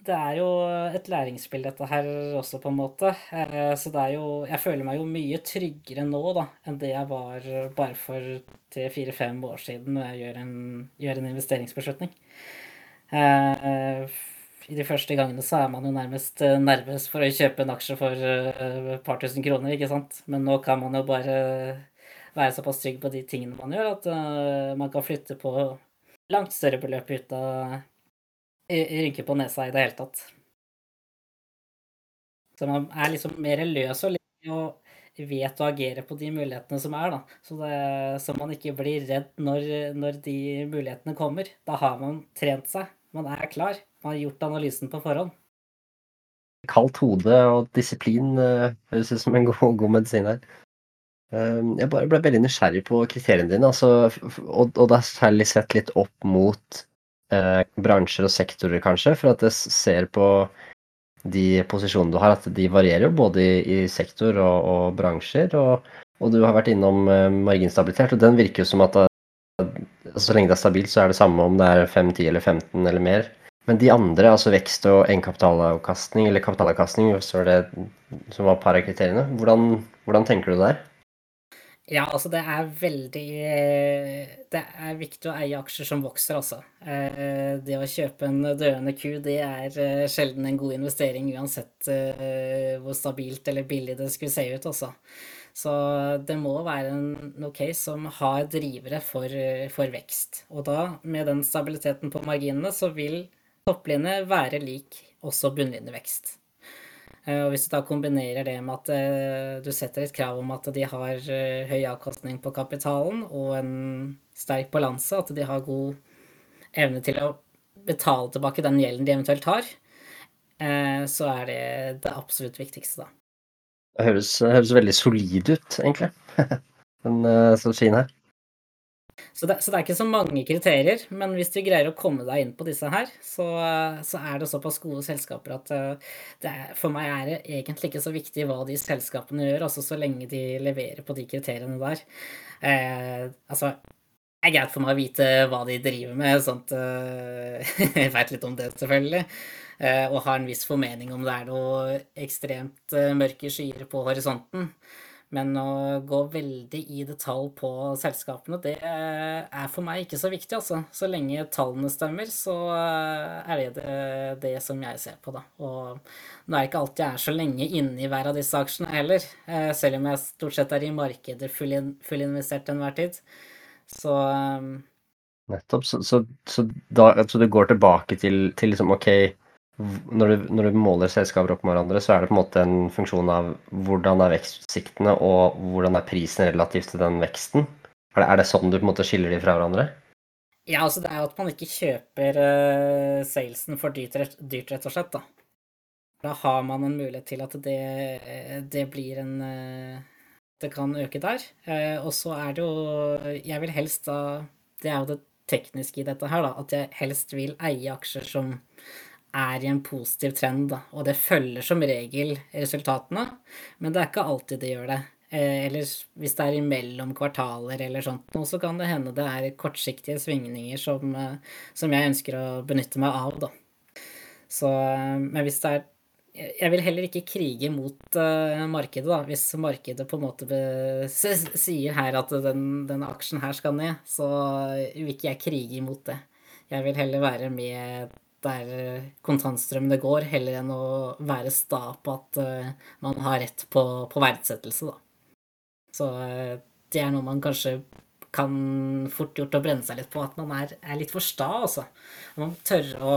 Det er jo et læringsspill, dette her også, på en måte. Eh, så det er jo Jeg føler meg jo mye tryggere nå, da, enn det jeg var bare for tre-fire-fem år siden når jeg gjør en, gjør en investeringsbeslutning. Uh, i de første gangene så er man jo nærmest eh, nervøs for å kjøpe en aksje for eh, et par tusen kroner, ikke sant. Men nå kan man jo bare være såpass trygg på de tingene man gjør, at man kan flytte på langt større beløp ut av rynke på nesa i det hele tatt. Så man er liksom mer løs og, og vet å agere på de mulighetene som er, da. Så, det, så man ikke blir redd når, når de mulighetene kommer. Da har man trent seg. Man er klar Man har gjort analysen på forhånd. Kaldt hode og disiplin uh, høres ut som en god, god medisin her. Uh, jeg bare ble veldig nysgjerrig på kriteriene dine, altså, og, og da særlig sett litt opp mot uh, bransjer og sektorer, kanskje, for at jeg ser på de posisjonene du har, at de varierer jo både i, i sektor og, og bransjer. Og, og, du har vært innom marginstabilitet, og den virker jo som at så lenge det er stabilt, så er det samme om det er 5, 10 eller 15 eller mer. Men de andre, altså vekst og egenkapitalavkastning, eller kapitalavkastning, så det, som var par av kriteriene, hvordan, hvordan, tenker du der? Ja, altså det er veldig Det er viktig å eie aksjer som vokser, altså. Eh, det å kjøpe en døende ku, det er eh, sjelden en god investering, uansett eh, hvor stabilt eller billig det skulle se ut, altså. Så det må være en case som har drivere for, for vekst. Og da, med den stabiliteten på marginene, så vil topplinje være lik også bunnlinjevekst. Eh, og hvis du da kombinerer det med at eh, du setter et krav om at de har eh, høy avkastning på kapitalen og en sterk balanse, at de har god evne til å betale tilbake den gjelden de eventuelt har, så er det det absolutt viktigste, da. Det høres, høres veldig solid ut, egentlig, den strategien her. Så det, så det, er ikke så mange kriterier, men hvis du greier å komme deg inn på disse her, så, så er det såpass gode selskaper at uh, er, for meg er det egentlig ikke så viktig hva de selskapene gjør, altså så lenge de leverer på de kriteriene der. Eh, altså, det er greit for meg å vite hva de driver med, sånt uh, Jeg veit litt om det, selvfølgelig. og har en viss formening om det er noe ekstremt mørke skyer på horisonten. Men å gå veldig i detalj på selskapene, det er for meg ikke så viktig, altså. Så lenge tallene stemmer, så er det det, som jeg ser på, da. Og nå er det ikke alltid jeg er så lenge inne i hver av disse aksjene heller. Eh, selv om jeg stort sett er i markedet fullinvestert til enhver tid. Så Nettopp. Så, så, så, da, så, det går tilbake til, til liksom OK når du, når du, måler selskaper opp med hverandre, så er det på en måte en funksjon av hvordan er vekstutsiktene, og hvordan er prisen relativt til den veksten? Er det, er det sånn du på en måte skiller de fra hverandre? Ja, altså det er jo at man ikke kjøper uh, salesen for dyrt, dyrt, rett og slett, da. Da har man en mulighet til at det, det blir en Det kan øke der. Og så er det jo Jeg vil helst da Det er jo det tekniske i dette her, da. At jeg helst vil eie aksjer som er i en positiv trend, da. Og det følger som regel resultatene, men det er ikke alltid det gjør det. Eh, eller hvis det er imellom kvartaler eller sånt noe, så kan det hende det er kortsiktige svingninger som, eh, som jeg ønsker å benytte meg av, da. Så eh, Men hvis det er Jeg vil heller ikke krige mot uh, markedet, da. Hvis markedet på en måte sier her at den, denne aksjen her skal ned, så vil ikke jeg krige imot det. Jeg vil heller være med der kontantstrømmene går, heller enn å være sta på at uh, man har rett på, på verdsettelse, da. Så uh, det er noe man kanskje kan fort gjort å brenne seg litt på, at man er, er litt for sta, altså. Man tør å,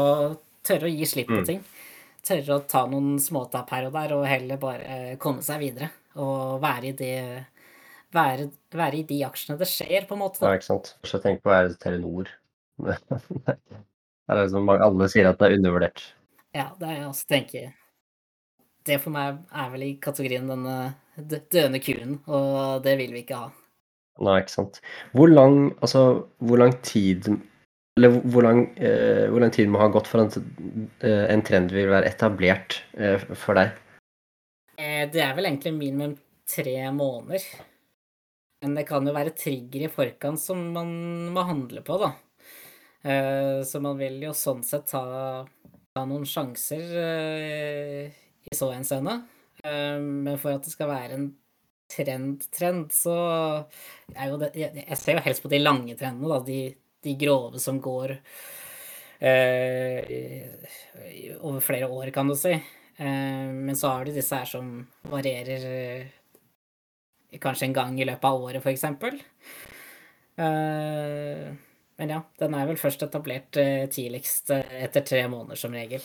tør å gi slipp på mm. ting. Tørre å ta noen småtap her og der, og heller bare komme seg videre. Og være i det være, være i de aksjene det skjer, på en måte. Da. Ja, ikke sant. Først jeg tenker på er Telenor. det er liksom, alle sier at det er undervurdert. Ja, det er jeg også tenker. Det for meg er vel i kategorien denne døende kuren, og det vil vi ikke ha. Nei, ikke sant. Hvor lang, altså, hvor lang tid eller hvor lang, eh, hvor lang tid må ha gått for at eh, en trend vil være etablert eh, for deg? Eh, det er vel egentlig minimum tre måneder. Men det kan jo være trigger i forkant som man må handle på, da. Eh, så man vil jo sånn sett ta, ta noen sjanser eh, i så henseende. Eh, men for at det skal være en trend-trend, så er jo det Jeg ser jo helst på de lange trendene, da. De, de grove som går over flere år, kan du si. Men så har du disse her som varierer kanskje en gang i løpet av året, f.eks. Eh, men ja, den er vel først etablert eh, tidligst etter tre måneder, som regel.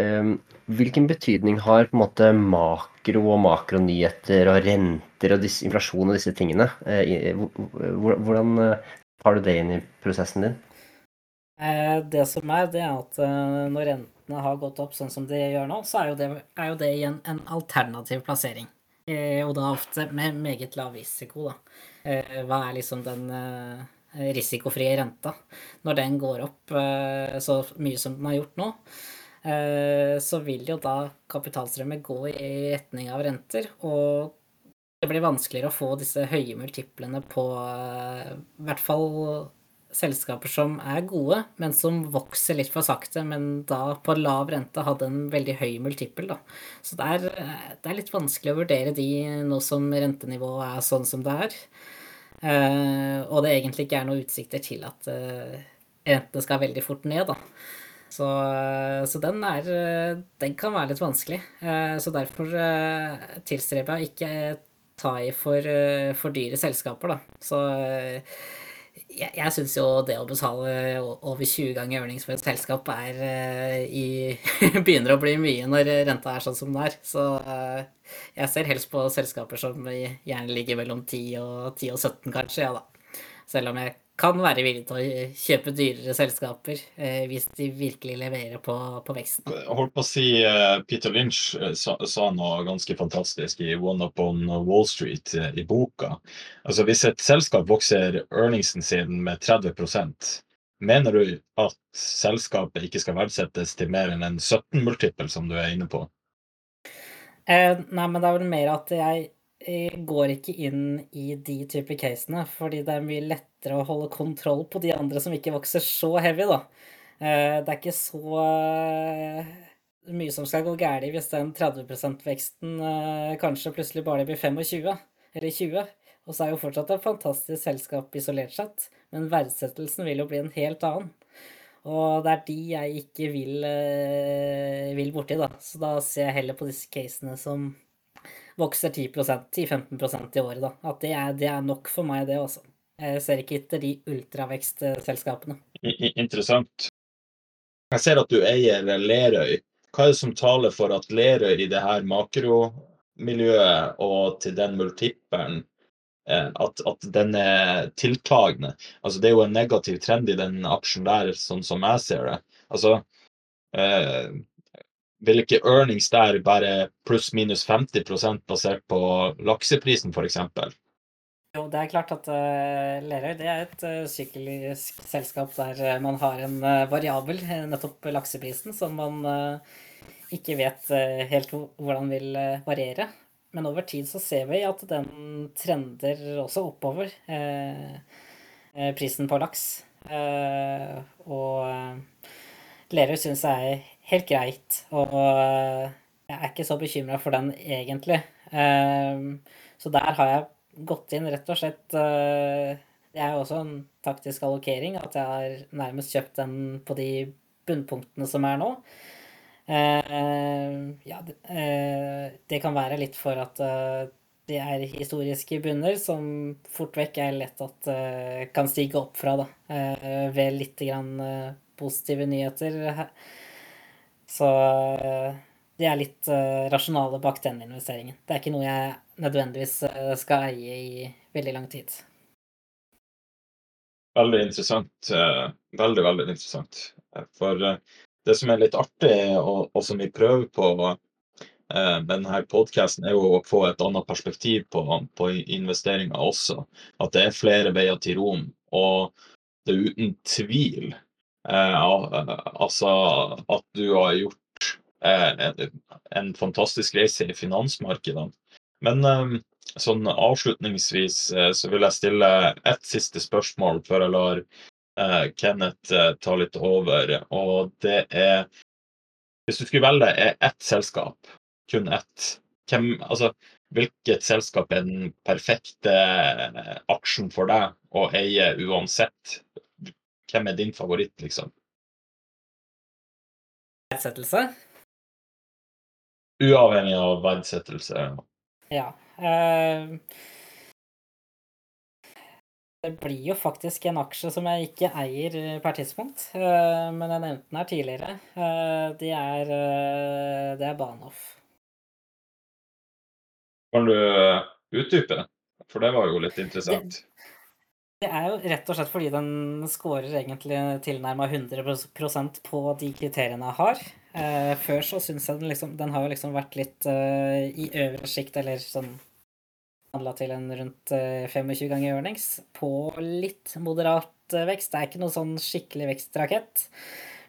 Ehm, hvilken betydning har på en måte makro og makronyheter og renter og inflasjon og disse tingene? Eh, hvordan eh, har du det inn i prosessen din? Eh, det som er, det er at når rentene har gått opp sånn som de gjør nå, så er jo det, er jo det igjen en alternativ plassering. Og da ofte med meget lav risiko, da. Hva er liksom den risikofrie renta? Når den går opp så mye som den har gjort nå, Eh, så vil jo da kapitalstrømmer gå i retning av renter, og det blir vanskeligere å få disse høye multiplene på eh, i hvert fall selskaper som er gode, men som vokser litt for sakte, men da på lav rente hadde en veldig høy multiple, da. Så det er, det er litt vanskelig å vurdere de nå som rentenivået er sånn som det er. Eh, og det egentlig ikke er noen utsikter til at rentene skal veldig fort ned, da. Så, så den, er, den kan være litt vanskelig. Eh, så derfor eh, tilstreber jeg ikke ta i for, eh, for dyre selskaper, da. Så jeg, jeg syns jo det å betale over 20 ganger earnings for et selskap er i begynner å bli mye når renta er sånn som den er. Så jeg ser helst på selskaper som gjerne ligger mellom 10 og, 10 og 17, kanskje, ja da. Selv om jeg kan være villig til å kjøpe dyrere selskaper eh, hvis de virkelig leverer på, på veksten. Jeg holdt på å si uh, Peter Lynch uh, sa, sa, noe ganske fantastisk i One Up on Wall Street uh, i boka. Altså Hvis et selskap vokser earningsen sin med 30% mener du at selskapet ikke skal verdsettes til mer enn en 17-multiple, som du er inne på? nei, men det er vel mer at jeg går ikke inn i de type casene, fordi det er mye lettere å holde kontroll på de andre som ikke vokser så heavy, da. Eh, det er ikke så eh, mye som skal gå galt hvis den 30 %-veksten eh, kanskje plutselig bare blir 25 eller 20. Og så er jo fortsatt et fantastisk selskap isolert sett, men verdsettelsen vil jo bli en helt annen. Og det er de jeg ikke vil, vil borti, da. Så da ser jeg heller på disse casene som vokser 10-15% i året. da. At det er, det er, nok for meg, det også. Jeg ser ikke etter de ultravekstselskapene. Interessant. Jeg ser at du eier Lerøy. Hva er det som taler for at Lerøy i det her makromiljøet og til den multippelen eh, at, at, den er tiltagende. Altså, det er jo en negativ trend i den aksjen der, sånn som jeg ser det. Altså, eh, vil ikke earnings der være pluss-minus 50% basert på lakseprisen, f.eks.? Jo, det er klart at uh, Lerøy det er et uh, syklisk selskap der uh, man har en uh, variabel, nettopp lakseprisen, som man ikke vet helt hvordan vil variere. Men over tid så ser vi at den trender også oppover, prisen på laks. og Lerøy syns jeg er helt greit, og jeg er ikke så bekymra for den egentlig. så der har jeg gått inn rett og slett eh, Det er jo også en taktisk allokering at jeg har nærmest kjøpt den på de bunnpunktene som er nå. Eh, ja, eh, det kan være litt for at det er historiske bunner som fort vekk er lett at kan stige opp fra, da, ved litt grann positive nyheter. Så det er litt rasjonale bak den investeringen. Det er ikke noe jeg nødvendigvis eh, skal eie i veldig lang tid. Veldig interessant. Eh, veldig, veldig interessant. Eh, for det som er litt artig, og, og som vi prøver på med denne podkasten, er jo å få et annet perspektiv på, på investeringer også. At det er flere veier til rom. Og det er uten tvil eh, altså at du har gjort eh, en, en fantastisk reise i finansmarkedene. Men sånn avslutningsvis eh, så vil jeg stille ett siste spørsmål før jeg lar eh, Kenneth eh, ta litt over. Og det er Hvis du skulle velge ett selskap, kun ett, hvem, altså, hvilket selskap er den perfekte aksjen for deg å eie uansett? Hvem er din favoritt, liksom? Verdsettelse? Uavhengig av verdsettelse. Ja. Uh, det blir jo faktisk en aksje som jeg ikke eier per tidspunkt, uh, men jeg nevnte den her tidligere. Uh, det er, det er Bahnhof. Kan du utdype? For det var jo litt interessant. Det, det er jo rett og slett fordi den scorer egentlig tilnærma 100% på de kriteriene jeg har. Eh, før så syns jeg den liksom Den har jo liksom vært litt eh, i øvre sjikt, eller sånn handla til en rundt eh, 25 ganger earnings, på litt moderat uh, vekst. Det er ikke noe sånn skikkelig vekstrakett.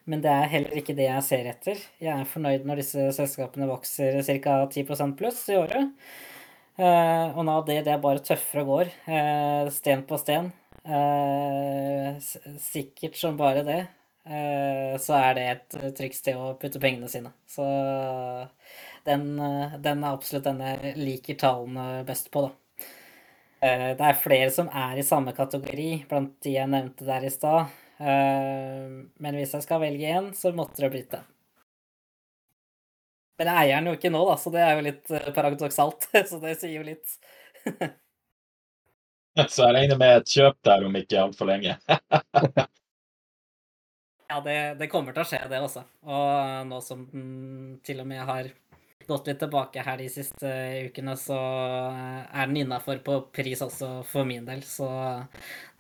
Men det er heller ikke det jeg ser etter. Jeg er fornøyd når disse selskapene vokser ca. 10% pluss i året. Uh, og nå det, det er bare tøffere og går. Uh, sten på sten. Eh, sikkert som bare det, eh, så er det et trygt til å putte pengene sine. Så den, den er absolutt den jeg liker tallene best på, da. Eh, det er flere som er i samme kategori blant de jeg nevnte der i stad. Men hvis jeg skal velge én, så måtte det blitt den. Men jeg eier den jo ikke nå, da, så det er jo litt paradoksalt. Så det sier jo litt. Så jeg regner med et kjøp der om ikke altfor lenge. ja, det, det, kommer til å skje, det også. Og nå som den til og med har gått litt tilbake her de siste ukene, så er den innafor på pris også for min del. Så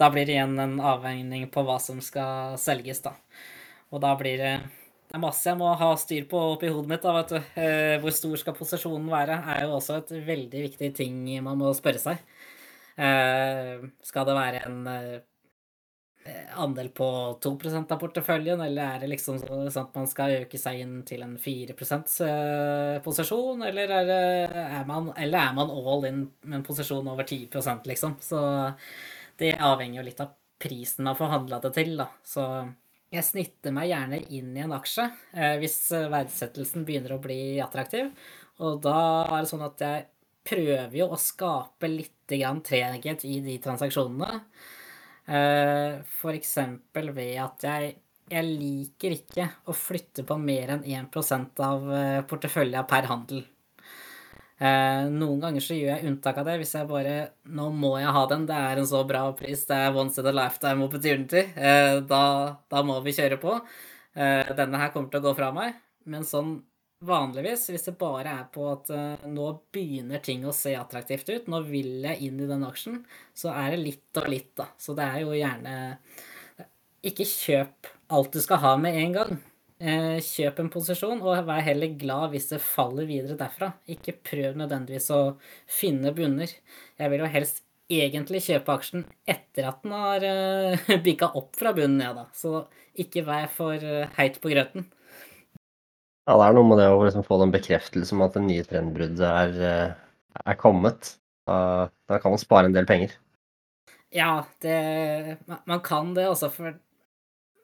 da blir det igjen en avveining på hva som skal selges, da. Og da blir det det er masse jeg må ha styr på oppi hodet mitt. da, vet du. Eh, hvor stor skal posisjonen være, er jo også et veldig viktig ting man må spørre seg. Eh, skal det være en eh, andel på 2% av porteføljen, eller er det liksom sånn at man skal øke seg inn til en 4 %-posisjon, eller er, man, eller er man all in med en posisjon over 10% liksom? Så det avhenger jo litt av prisen man får det til, da. Så jeg snitter meg gjerne inn i en aksje hvis verdsettelsen begynner å bli attraktiv, og da er det sånn at jeg prøver jo å skape litt treghet i de transaksjonene. Eh, F.eks. ved at jeg, jeg, liker ikke å flytte på mer enn 1% av portefølja porteføljen per handel. Eh, noen ganger så gjør jeg unntak av det hvis jeg bare Nå må jeg ha den, det er en så bra pris, det er once in a lifetime opportunity. Da, da må vi kjøre på. Denne her kommer til å gå fra meg. Men sånn vanligvis, hvis det bare er på at uh, nå begynner ting å se attraktivt ut, nå vil jeg inn i den aksjen, så er det litt og litt, da. Så det er jo gjerne Ikke kjøp alt du skal ha med en gang. Uh, kjøp en posisjon, og vær heller glad hvis det faller videre derfra. Ikke prøv nødvendigvis å finne bunner. Jeg vil jo helst egentlig kjøpe aksjen etter at den har uh, bikka opp fra bunnen ned, da. Så ikke vær for heit på grøten. Ja, det er noe med det å liksom få den bekreftelsen om at det nye trendbruddet er, uh, er kommet. Da, kan man spare en del penger. Ja, det Man kan det også, for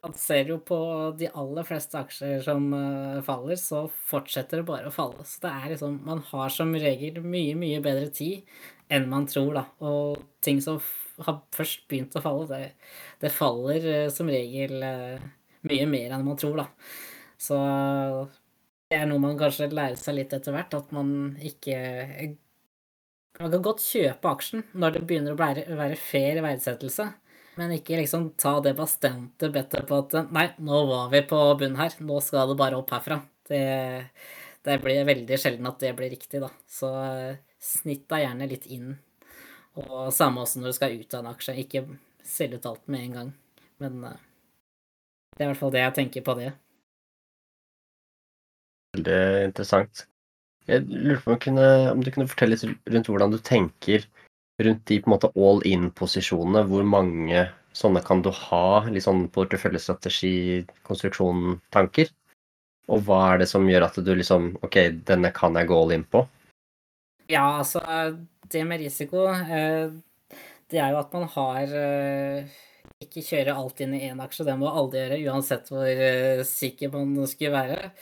man ser jo på de aller fleste aksjer som uh, faller, så fortsetter det bare å falle. Så det er liksom Man har som regel mye, mye bedre tid enn man tror, da. Og ting som har først begynt å falle, det, det faller uh, som regel mye mer enn man tror, da. Så det er noe man kanskje lærer seg litt etter hvert, at man ikke Man kan godt kjøpe aksjen når det begynner å være, fair verdsettelse. Men ikke liksom ta det bestemte bettet på at nei, nå var vi på bunnen her, nå skal det bare opp herfra. Det, det blir veldig sjelden at det blir riktig, da. Så snitt deg gjerne litt inn. Og samme også når du skal ut av en aksje. Ikke selge ut alt med en gang. Men uh, det er i hvert fall det jeg tenker på det. Veldig interessant. Jeg lurer på om, om du kunne fortelle litt rundt hvordan du tenker rundt de på en måte all in-posisjonene, hvor mange sånne kan du ha? Litt sånn porteføljestrategi, konstruksjon, tanker? Og hva er det som gjør at du liksom OK, denne kan jeg gå all in på? Ja, altså det med risiko, eh, det er jo at man har eh, ikke kjøre alt inn i én aksje. Det må alle gjøre, uansett hvor eh, sikker man skulle være.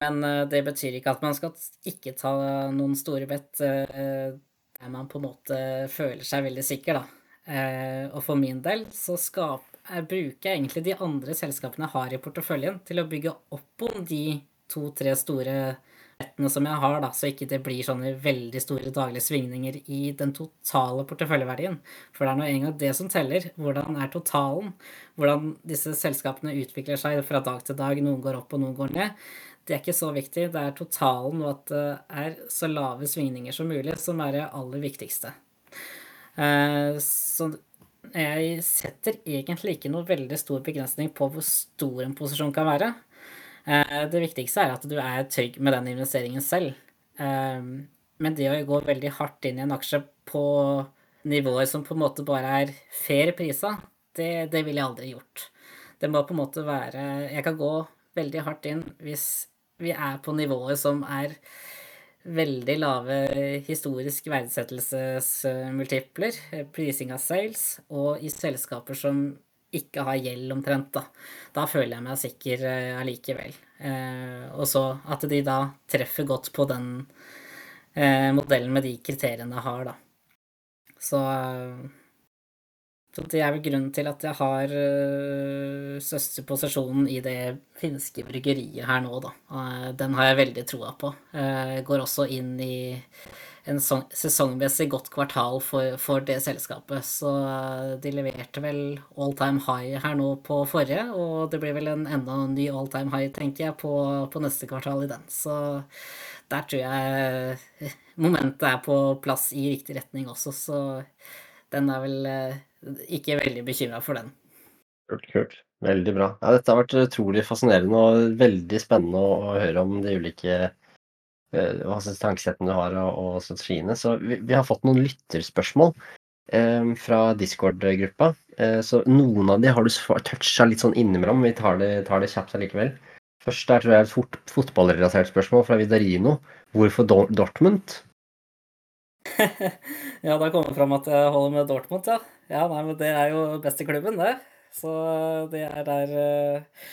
Men det betyr ikke at man skal ikke ta noen store bedt der man på en måte føler seg veldig sikker, da. Eh, og for min del så skap, jeg bruker jeg egentlig de andre selskapene jeg har i porteføljen, til å bygge opp om de to-tre store bettene som jeg har, da, så ikke det blir sånne veldig store daglige svingninger i den totale porteføljeverdien. For det er nå engang det som teller. Hvordan er totalen? Hvordan disse selskapene utvikler seg fra dag til dag. Noen går opp, og noen går ned det er ikke så viktig. Det er totalen og at det er så lave svingninger som mulig som er det aller viktigste. Eh, så jeg setter egentlig ikke noe veldig stor begrensning på hvor stor en posisjon kan være. Eh, det viktigste er at du er trygg med den investeringen selv. Eh, men det å gå veldig hardt inn i en aksje på nivåer som på en måte bare er fair prisa, det, det ville jeg aldri gjort. Det må på en måte være Jeg kan gå veldig hardt inn hvis vi er på nivåer som er veldig lave historisk verdsettelsesmultipler, prising av sales, og i selskaper som ikke har gjeld omtrent, da. Da føler jeg meg sikker eh, allikevel. Eh, og så at de da treffer godt på den eh, modellen med de kriteriene jeg har, da. Så så det er vel grunnen til at jeg har uh, søsterposisjonen i det finske bryggeriet her nå, da. Uh, den har jeg veldig troa på. Uh, går også inn i en sesongmessig godt kvartal for, for det selskapet. Så de leverte vel all time high her nå på forrige, og det blir vel en enda ny all time high, tenker jeg, på, på neste kvartal i den. Så der tror jeg momentet er på plass i riktig retning også, så den er vel ikke veldig bekymra for den. Kult, kult. Veldig bra. Ja, dette har vært utrolig fascinerende og veldig spennende å, høre om de ulike uh, tankesettene du har og, og strategiene. Så vi, vi, har fått noen lytterspørsmål eh, fra Discord-gruppa. Eh, så noen av de har du toucha litt sånn innimellom. Vi tar det, tar det kjapt allikevel. Først der tror jeg er et fot fotballrelatert spørsmål fra Vidarino. Hvorfor Dortmund? ja, da kommer det fram at jeg holder med Dortmund, ja. Ja, nei, men det er jo best i klubben, det. Så det er der eh,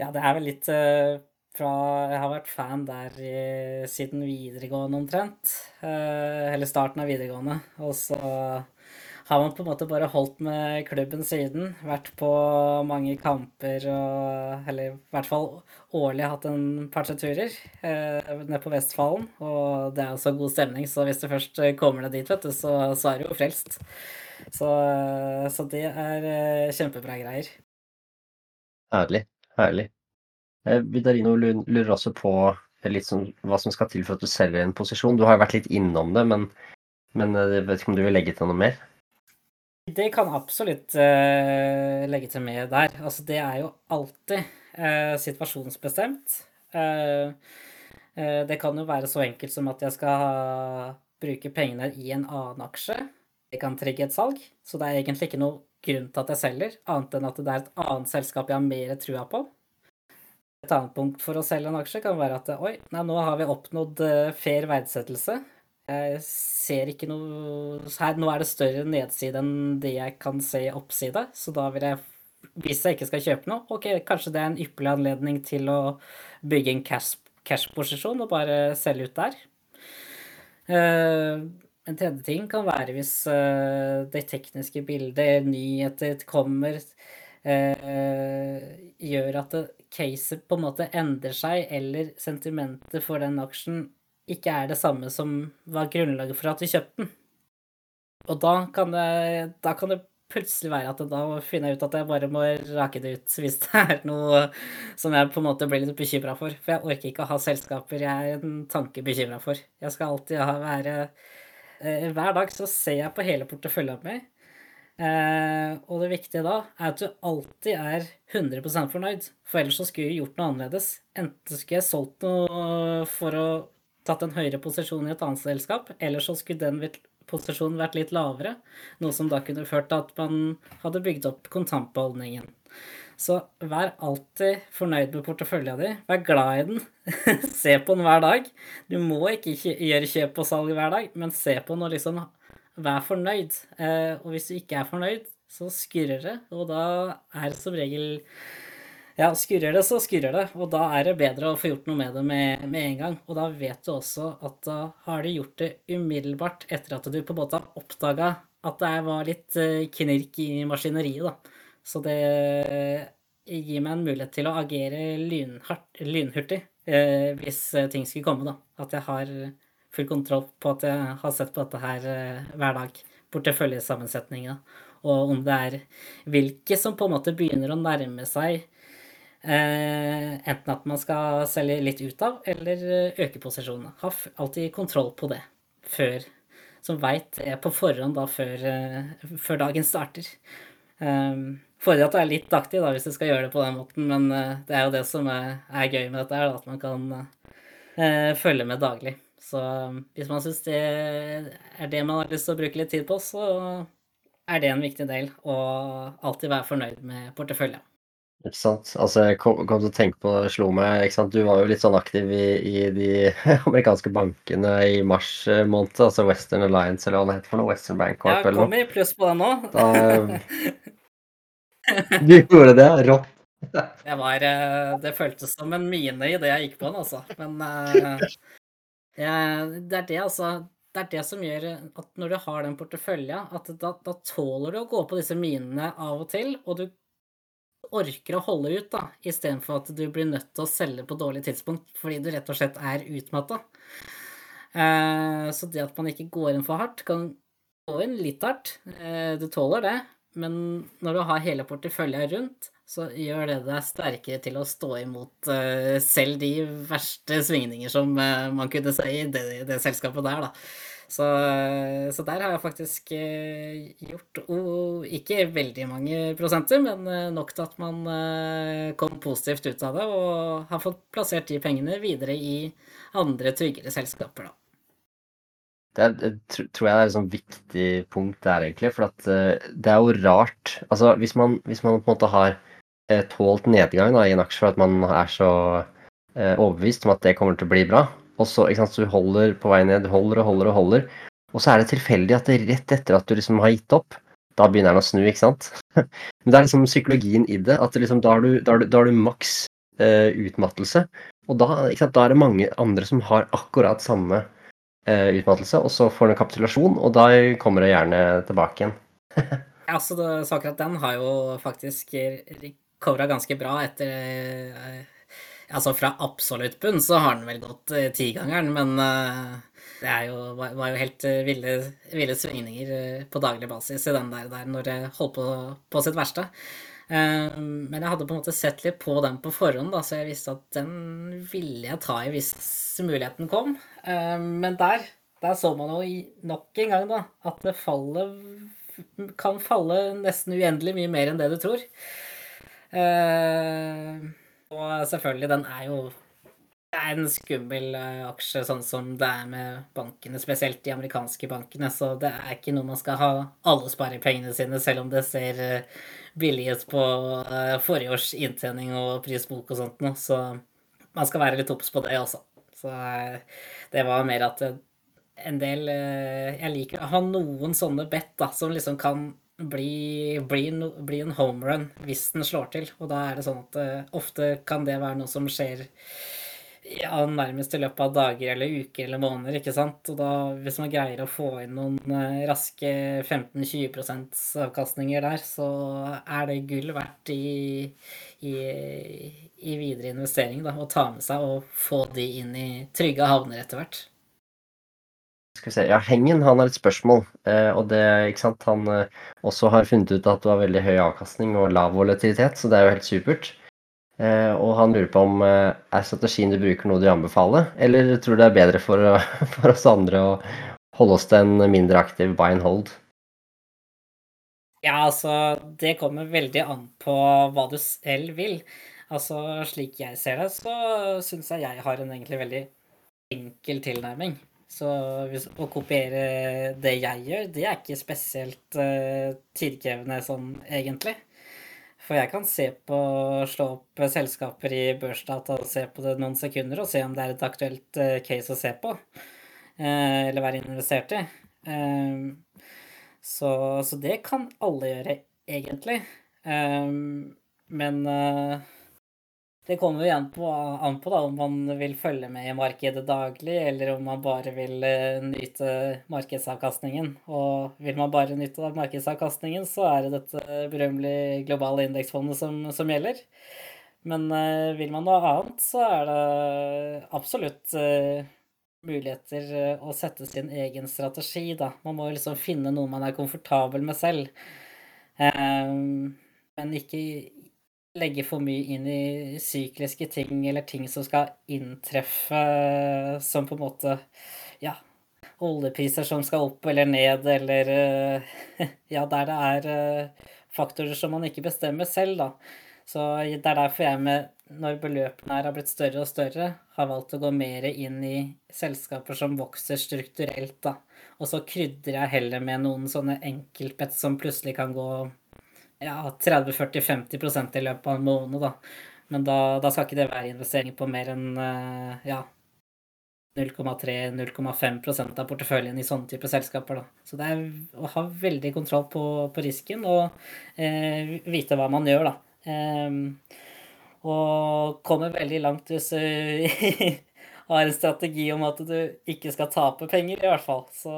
Ja, det er vel litt eh, fra Jeg har vært fan der i, siden videregående omtrent. Eh, eller starten av videregående. Og så har man på en måte bare holdt med klubben siden. Vært på mange kamper og Eller i hvert fall årlig hatt en par-tre turer eh, ned på Vestfallen. Og det er jo så god stemning, så hvis du først kommer deg dit, vet du, så, så er du jo frelst. Så, eh, så det er eh, kjempebra greier. Herlig. Herlig. Eh, Vidarino lurer også på litt sånn, hva som skal til for at du selger en posisjon. Du har vært litt innom det, men, men jeg vet ikke om du vil legge til noe mer? Det kan absolutt uh, legge til med der. Altså, det er jo alltid uh, situasjonsbestemt. Uh, det kan jo være så enkelt som at jeg skal bruke pengene i en annen aksje. Det kan trigge et salg, så det er egentlig ikke noe grunn til at jeg selger, annet enn at det er et annet selskap jeg har mer trua på. Et annet punkt for å selge en aksje kan være at oi, nei, nå har vi oppnådd fair verdsettelse. Jeg ser ikke noe her, Nå er det større nedside enn det jeg kan se oppside, så da vil jeg hvis jeg ikke skal kjøpe noe, ok, kanskje det er en ypperlig anledning til å bygge en cash-posisjon cash og bare selge ut der. Uh, en tredje ting kan være hvis uh, det tekniske bildet, nyheter, kommer uh, Gjør at caset på en måte endrer seg, eller sentimentet for den aksjen ikke er det samme som var grunnlaget for at vi kjøpte den. Og da kan det, da kan det plutselig være at da finner jeg ut at jeg bare må rake det ut hvis det er noe som jeg på en måte blir litt bekymra for. For jeg orker ikke å ha selskaper jeg er en tanke bekymra for. Jeg skal alltid ha, være Eh, hver dag så ser jeg på hele porteføljen min. Eh, og det viktige da er at du alltid er 100 fornøyd, for ellers så skulle jeg gjort noe annerledes. Enten skulle jeg solgt noe for å tatt en høyere posisjon i et annet selskap, eller så skulle den posisjonen vært litt lavere, noe som da kunne ført til at man hadde bygd opp kontantbeholdningen. Så vær alltid fornøyd med porteføljen din. Vær glad i den. se på den hver dag. Du må ikke gjøre kjøp og salg hver dag, men se på den og liksom vær fornøyd. Eh, og hvis du ikke er fornøyd, så skurrer det, og da er det som regel ja, skurrer det, så skurrer det. Og da er det bedre å få gjort noe med det med, med, en gang. Og da vet du også at da har du gjort det umiddelbart etter at du på en måte har oppdaga at det var litt eh, knirk i maskineriet, da. Så det gir meg en mulighet til å agere lynhurtig eh, hvis eh, ting skulle komme, da. At jeg har full kontroll på at jeg har sett på dette her eh, hver dag. Porteføljesammensetninga. Og om det er hvilke som på en måte begynner å nærme seg eh, enten at man skal selge litt ut av, eller eh, øke posisjonene. Ha alltid kontroll på det før Som veit det på forhånd da før, eh, før dagen starter. Um, Fordrer at du er litt aktiv da, hvis du skal gjøre det på den måten, men det er jo det som er, er gøy med dette, her, at man kan uh, følge med daglig. Så hvis man syns det er det man har lyst til å bruke litt tid på, så er det en viktig del. å alltid være fornøyd med porteføljen. Ikke sant. Altså, jeg kom, kom til å tenke på, det slo meg ikke sant? Du var jo litt sånn aktiv i, i de amerikanske bankene i mars eh, måned. Altså Western Alliance, eller hva det heter for noe. Western Bank Corp, eller. Jeg kommer i pluss på den nå. Da, Du gjorde det? Rått. Jeg var eh, Det føltes som en mine idet jeg gikk på den, altså. Men jeg, det er det, altså. Det er det som gjør at når du har den porteføljen, at da, da, tåler du å gå på disse minene av og til, og du orker å holde ut, da, istedenfor at du blir nødt til å selge på dårlig tidspunkt fordi du rett og slett er utmatta. Uh, så det at man ikke går inn for hardt, kan gå inn litt hardt. Uh, du tåler det, men når du har hele porteføljen rundt, så gjør det deg sterkere til å stå imot uh, selv de verste svingninger som man kunne si i det, det, selskapet der, da. Så, så, der har jeg faktisk gjort oh, ikke veldig mange prosenter, men nok til at man kom positivt ut av det og har fått plassert de pengene videre i andre tryggere selskaper, da. Det, er, tror jeg er et sånn viktig punkt der, egentlig. For det er jo rart Altså, hvis man, hvis man på en måte har tålt nedgang da, i en aksje for at man er så overbevist om at det kommer til å bli bra, og så, sant, så du holder på vei ned, du holder og holder og holder, og så er det tilfeldig at det rett etter at du liksom har gitt opp, da begynner den å snu, ikke sant? Men det er liksom psykologien i det. at liksom, Da har du, da har du, da har du maks utmattelse. Og da, sant, da er det mange andre som har akkurat samme eh, utmattelse, og så får du en kapitulasjon, og da kommer det gjerne tilbake igjen. ja, så, det, så, akkurat den har jo faktisk covra ganske bra etter eh, Altså fra absolutt bunn så har den vel gått eh, tigangeren, men eh, det jo, var, var, jo helt eh, ville, ville svingninger eh, på daglig basis i den der, der når det holdt på på sitt verste. Ehm, men jeg hadde på en måte sett litt på den på forhånd, da, så jeg visste at den ville jeg ta i hvis muligheten kom. Ehm, men der, der så man jo nok en gang da, at det faller kan falle nesten uendelig mye mer enn det du tror. Ehm, Og selvfølgelig, den er jo det er en skummel eh, aksje, sånn som det er med bankene, spesielt de amerikanske bankene. Så det er ikke noe man skal ha alle sparepengene sine, selv om det ser eh, billig ut på eh, forrige års inntjening og prisbok og sånt noe. Så man skal være litt obs på det også. Så det var mer at en del Jeg liker å ha noen sånne bet som liksom kan bli, bli, no, bli en homerun hvis den slår til. Og da er det sånn at ofte kan det være noe som skjer ja, nærmest i løpet av dager eller uker eller måneder, ikke sant. Og da, hvis man greier å få inn noen uh, raske 15-20% avkastninger der, så er det gull verdt i, i, i videre investering, da. Å ta med seg og få de inn i trygge havner etter hvert. Skal vi se, ja, Hengen han har et spørsmål. Eh, og det, ikke sant, Han eh, også har funnet ut at du har veldig høy avkastning og lav volatilitet, så det er jo helt supert. Eh, og han lurer på om er strategien du bruker noe du anbefaler, eller tror du det er bedre for, for oss andre å holde oss til en mindre aktiv buy and hold? Ja, altså det kommer veldig an på hva du selv vil. Altså slik jeg ser det, så syns jeg jeg har en egentlig veldig enkel tilnærming. Så hvis, å kopiere det jeg gjør, det er ikke spesielt uh, tidkrevende sånn egentlig. For jeg kan se på, slå opp selskaper i børsdata og se på det noen sekunder og se om det er et aktuelt uh, case å se på. Uh, eller være investert i. Så, så, det kan alle gjøre, egentlig. Men det kommer jo igjen på, an på da, om man vil følge med i markedet daglig, eller om man bare vil uh, nyte markedsavkastningen. Og vil man bare nyte av markedsavkastningen, så er det dette berømmelige globale indeksfondet som, som, gjelder. Men uh, vil man noe annet, så er det absolutt uh, muligheter å sette sin egen strategi, da. Man må liksom finne noe man er komfortabel med selv. men ikke legge for mye inn i sykliske ting eller ting som skal inntreffe som på en måte Ja, oljepriser som skal opp eller ned, eller Ja, der det er eh, faktorer som man ikke bestemmer selv, da. Så det er derfor jeg med når beløpene her har blitt større og større, har valgt å gå mer inn i selskaper som vokser strukturelt, da. Og så krydrer jeg heller med noen sånne enkeltbett som plutselig kan gå ja, 30-40-50% i løpet av en måned, da. Men da, da, skal ikke det være investeringer på mer enn eh, ja, 0,3-0,5% av porteføljen i sånne type selskaper. Da. Så det er å ha veldig kontroll på, på risken og eh, vite hva man gjør, da. Eh, og kommer veldig langt hvis du har en strategi om at du ikke skal tape penger, i hvert fall. Så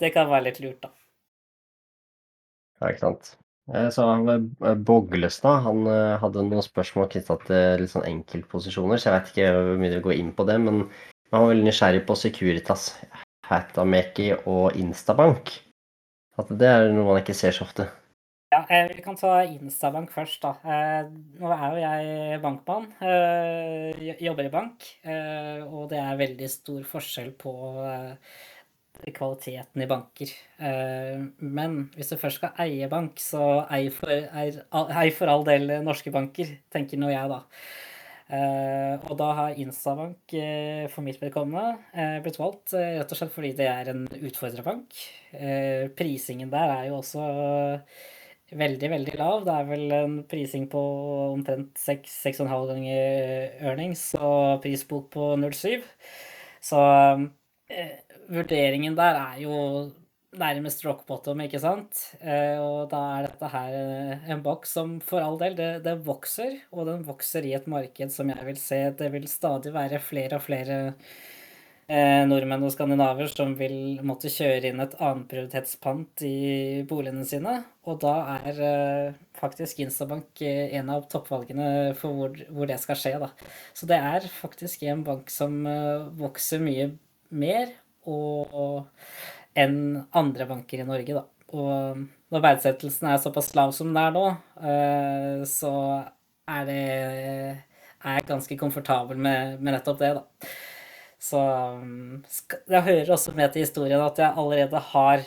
det kan være litt lurt, da. Ja, ikke sant. Eh, så eh, Boglestad han eh, hadde noen spørsmål knytta til litt sånn enkeltposisjoner, så jeg vet ikke hvor mye du går inn på det. Men man var veldig nysgjerrig på Securitas, Hatameki og Instabank. At det er noe man ikke ser så ofte. Ja, vi kan ta Instabank først, da. Nå er jo jeg bankmann. Jobber i bank. Og det er veldig stor forskjell på kvaliteten i banker. Eh, men hvis du først skal eie bank, så ei for, ei for all del norske banker, tenker nå jeg, da. Uh, og da har Instabank uh, for mitt vedkommende blitt valgt rett og slett fordi det er en utfordrerbank. prisingen der er jo også veldig, veldig lav. Det er vel en prising på omtrent 6-6,5 ganger earnings og prisbok på 0,7. Så vurderingen der er jo nærmest rock bottom, ikke sant? Eh, og da er dette her eh, en boks som for all del, det, det, vokser. Og den vokser i et marked som jeg vil se Det vil stadig være flere og flere eh, nordmenn og skandinaver som vil måtte kjøre inn et annenprioritetspant i boligene sine. Og da er eh, faktisk Instabank eh, en av toppvalgene for hvor, hvor, det skal skje, da. Så det er faktisk en bank som eh, vokser mye mer og, enn andre banker i Norge, da. Og når verdsettelsen er såpass lav som den er nå, eh, så er det er jeg ganske komfortabel med, med nettopp det, da. Så jeg hører også med til historien at jeg allerede har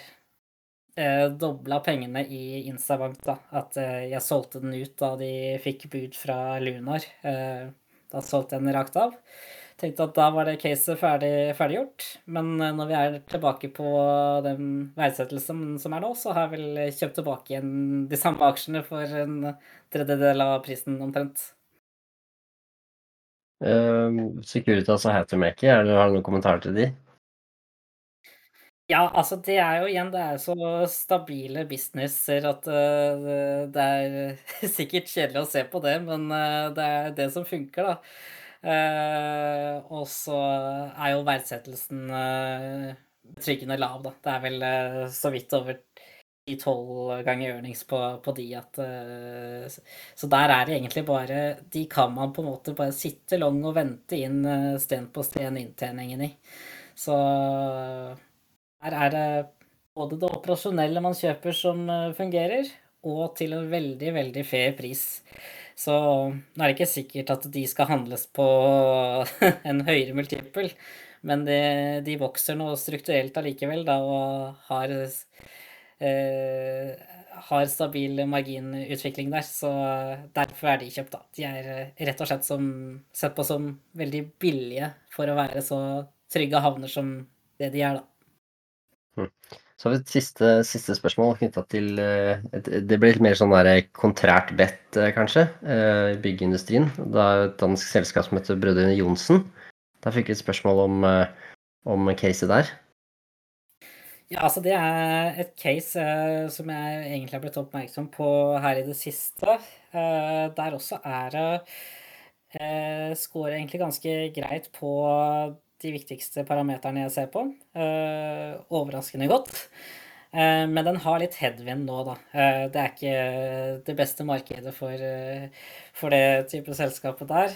eh, dobla pengene i Instabank, da. At eh, jeg solgte den ut da de fikk bud fra Lunar. Eh, da solgte jeg den rakt av. Tenkte at da var det caset ferdig, ferdiggjort. Men eh, når vi er tilbake på den verdsettelsen som er nå, så har jeg vel kjøpt tilbake igjen de samme aksjene for en tredjedel av prisen omtrent. Uh, Securitas og Hattermaker, har du noen kommentarer til de? Ja, altså det er jo igjen Det er så stabile businesser at uh, det er sikkert kjedelig å se på det, men uh, det er det som funker, da. Uh, og så er jo verdsettelsen betryggende lav, da. Det er vel så vidt over ti-tolv ganger earnings på, på de at Så der er det egentlig bare De kan man på en måte bare sitte lang og vente inn sten på sten inntjeningen i. Så her er det både det operasjonelle man kjøper som eh, fungerer, og til en veldig, veldig fair pris. Så nå er det ikke sikkert at de skal handles på en høyere multiple, men de, de vokser nå strukturelt allikevel, da, og har, eh, har stabil marginutvikling der. Så derfor er de kjøpt, da. De er eh, rett og slett som, sett på som veldig billige for å være så trygge havner som det de er, da. Mm. Så har vi et siste, siste spørsmål knytta til eh, Det blir litt mer sånn der kontrært bedt, eh, kanskje, eh, i byggeindustrien. Da et dansk selskap som heter Brødrene Johnsen. Da fikk vi et spørsmål om, om caset der. Ja, altså det er et case som jeg egentlig har blitt oppmerksom på her i det siste. Der også er det Scorer egentlig ganske greit på de viktigste parameterne jeg ser på. Uh, overraskende godt. Uh, men den har litt headwind nå, da. Uh, det er ikke det beste markedet for, for det type selskapet der,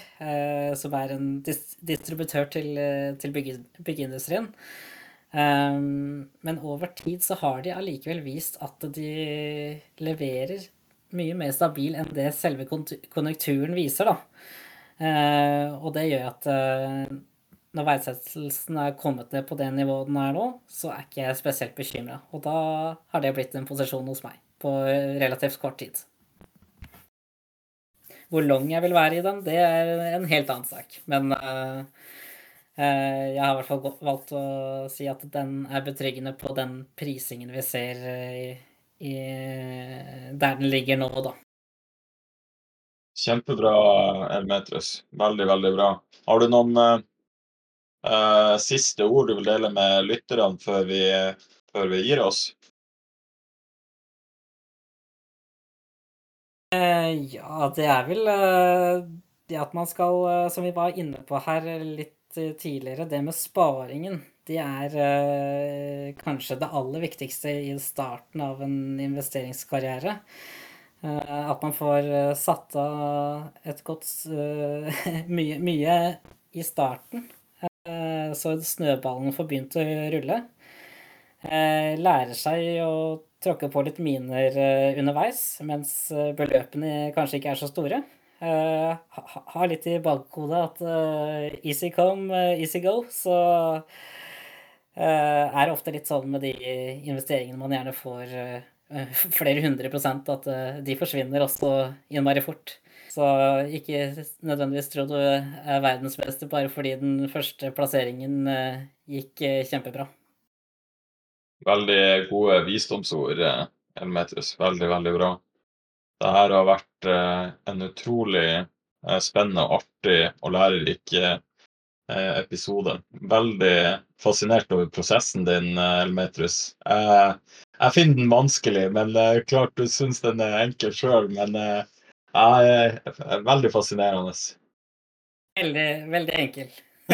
som er en dis distributør til, til bygge, byggeindustrien. men over tid så har de allikevel vist at de leverer mye mer stabil enn det selve konjunkturen viser, da. og det gjør at når verdsettelsen er kommet ned på det nivået den er nå, så er ikke jeg spesielt bekymra. Og da har det blitt en posisjon hos meg på relativt kort tid. Hvor lang jeg vil være i den, det er en helt annen sak. Men uh, uh, jeg har i hvert fall valgt å si at den er betryggende på den prisingen vi ser i, i, der den ligger nå, da. Kjempebra, Elmetrus. Veldig, veldig bra. Har du noen Uh, siste ord du vil dele med lytterne før vi, før vi gir oss? Uh, ja, det er vel uh, det at man skal, som vi var inne på her litt tidligere, det med sparingen. Det er kanskje det aller viktigste i starten av en investeringskarriere. At man får satt av et godt mye, mye i starten så snøballen får begynt å rulle. Eh, lærer seg å tråkke på litt miner eh, underveis, mens beløpene kanskje ikke er så store. Har litt i bakhodet at easy come, easy go. Så er det ofte litt sånn med de investeringene man gjerne får flere hundre prosent, at de forsvinner også innmari fort. Så ikke nødvendigvis tro du er verdensmester bare fordi den første plasseringen eh, gikk eh, kjempebra. Veldig gode visdomsord, eh, Elmetrus. Veldig, veldig bra. Det her har vært en utrolig spennende, og artig og lærerik episode. Veldig fascinert over prosessen din, Elmetrus. Jeg finner den vanskelig, men klart du syns den er enkel sjøl. Men ja, veldig fascinerende. Veldig, veldig enkel.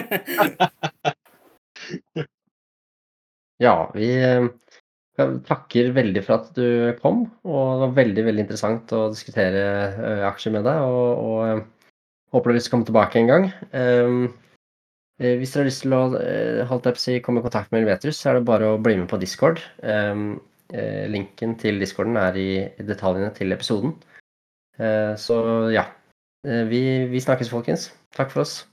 ja, vi eh, takker veldig for at du kom. Og det var veldig veldig interessant å diskutere uh, aksjer med deg. Og, og uh, håper du å komme tilbake en gang. Hvis dere har lyst til å holdt si, komme i kontakt med Elvetrus, så er det bare å bli med på Discord. Um, linken til discorden er i detaljene til episoden. Eh, så ja. Eh, vi, vi snakkes, folkens. Takk for oss.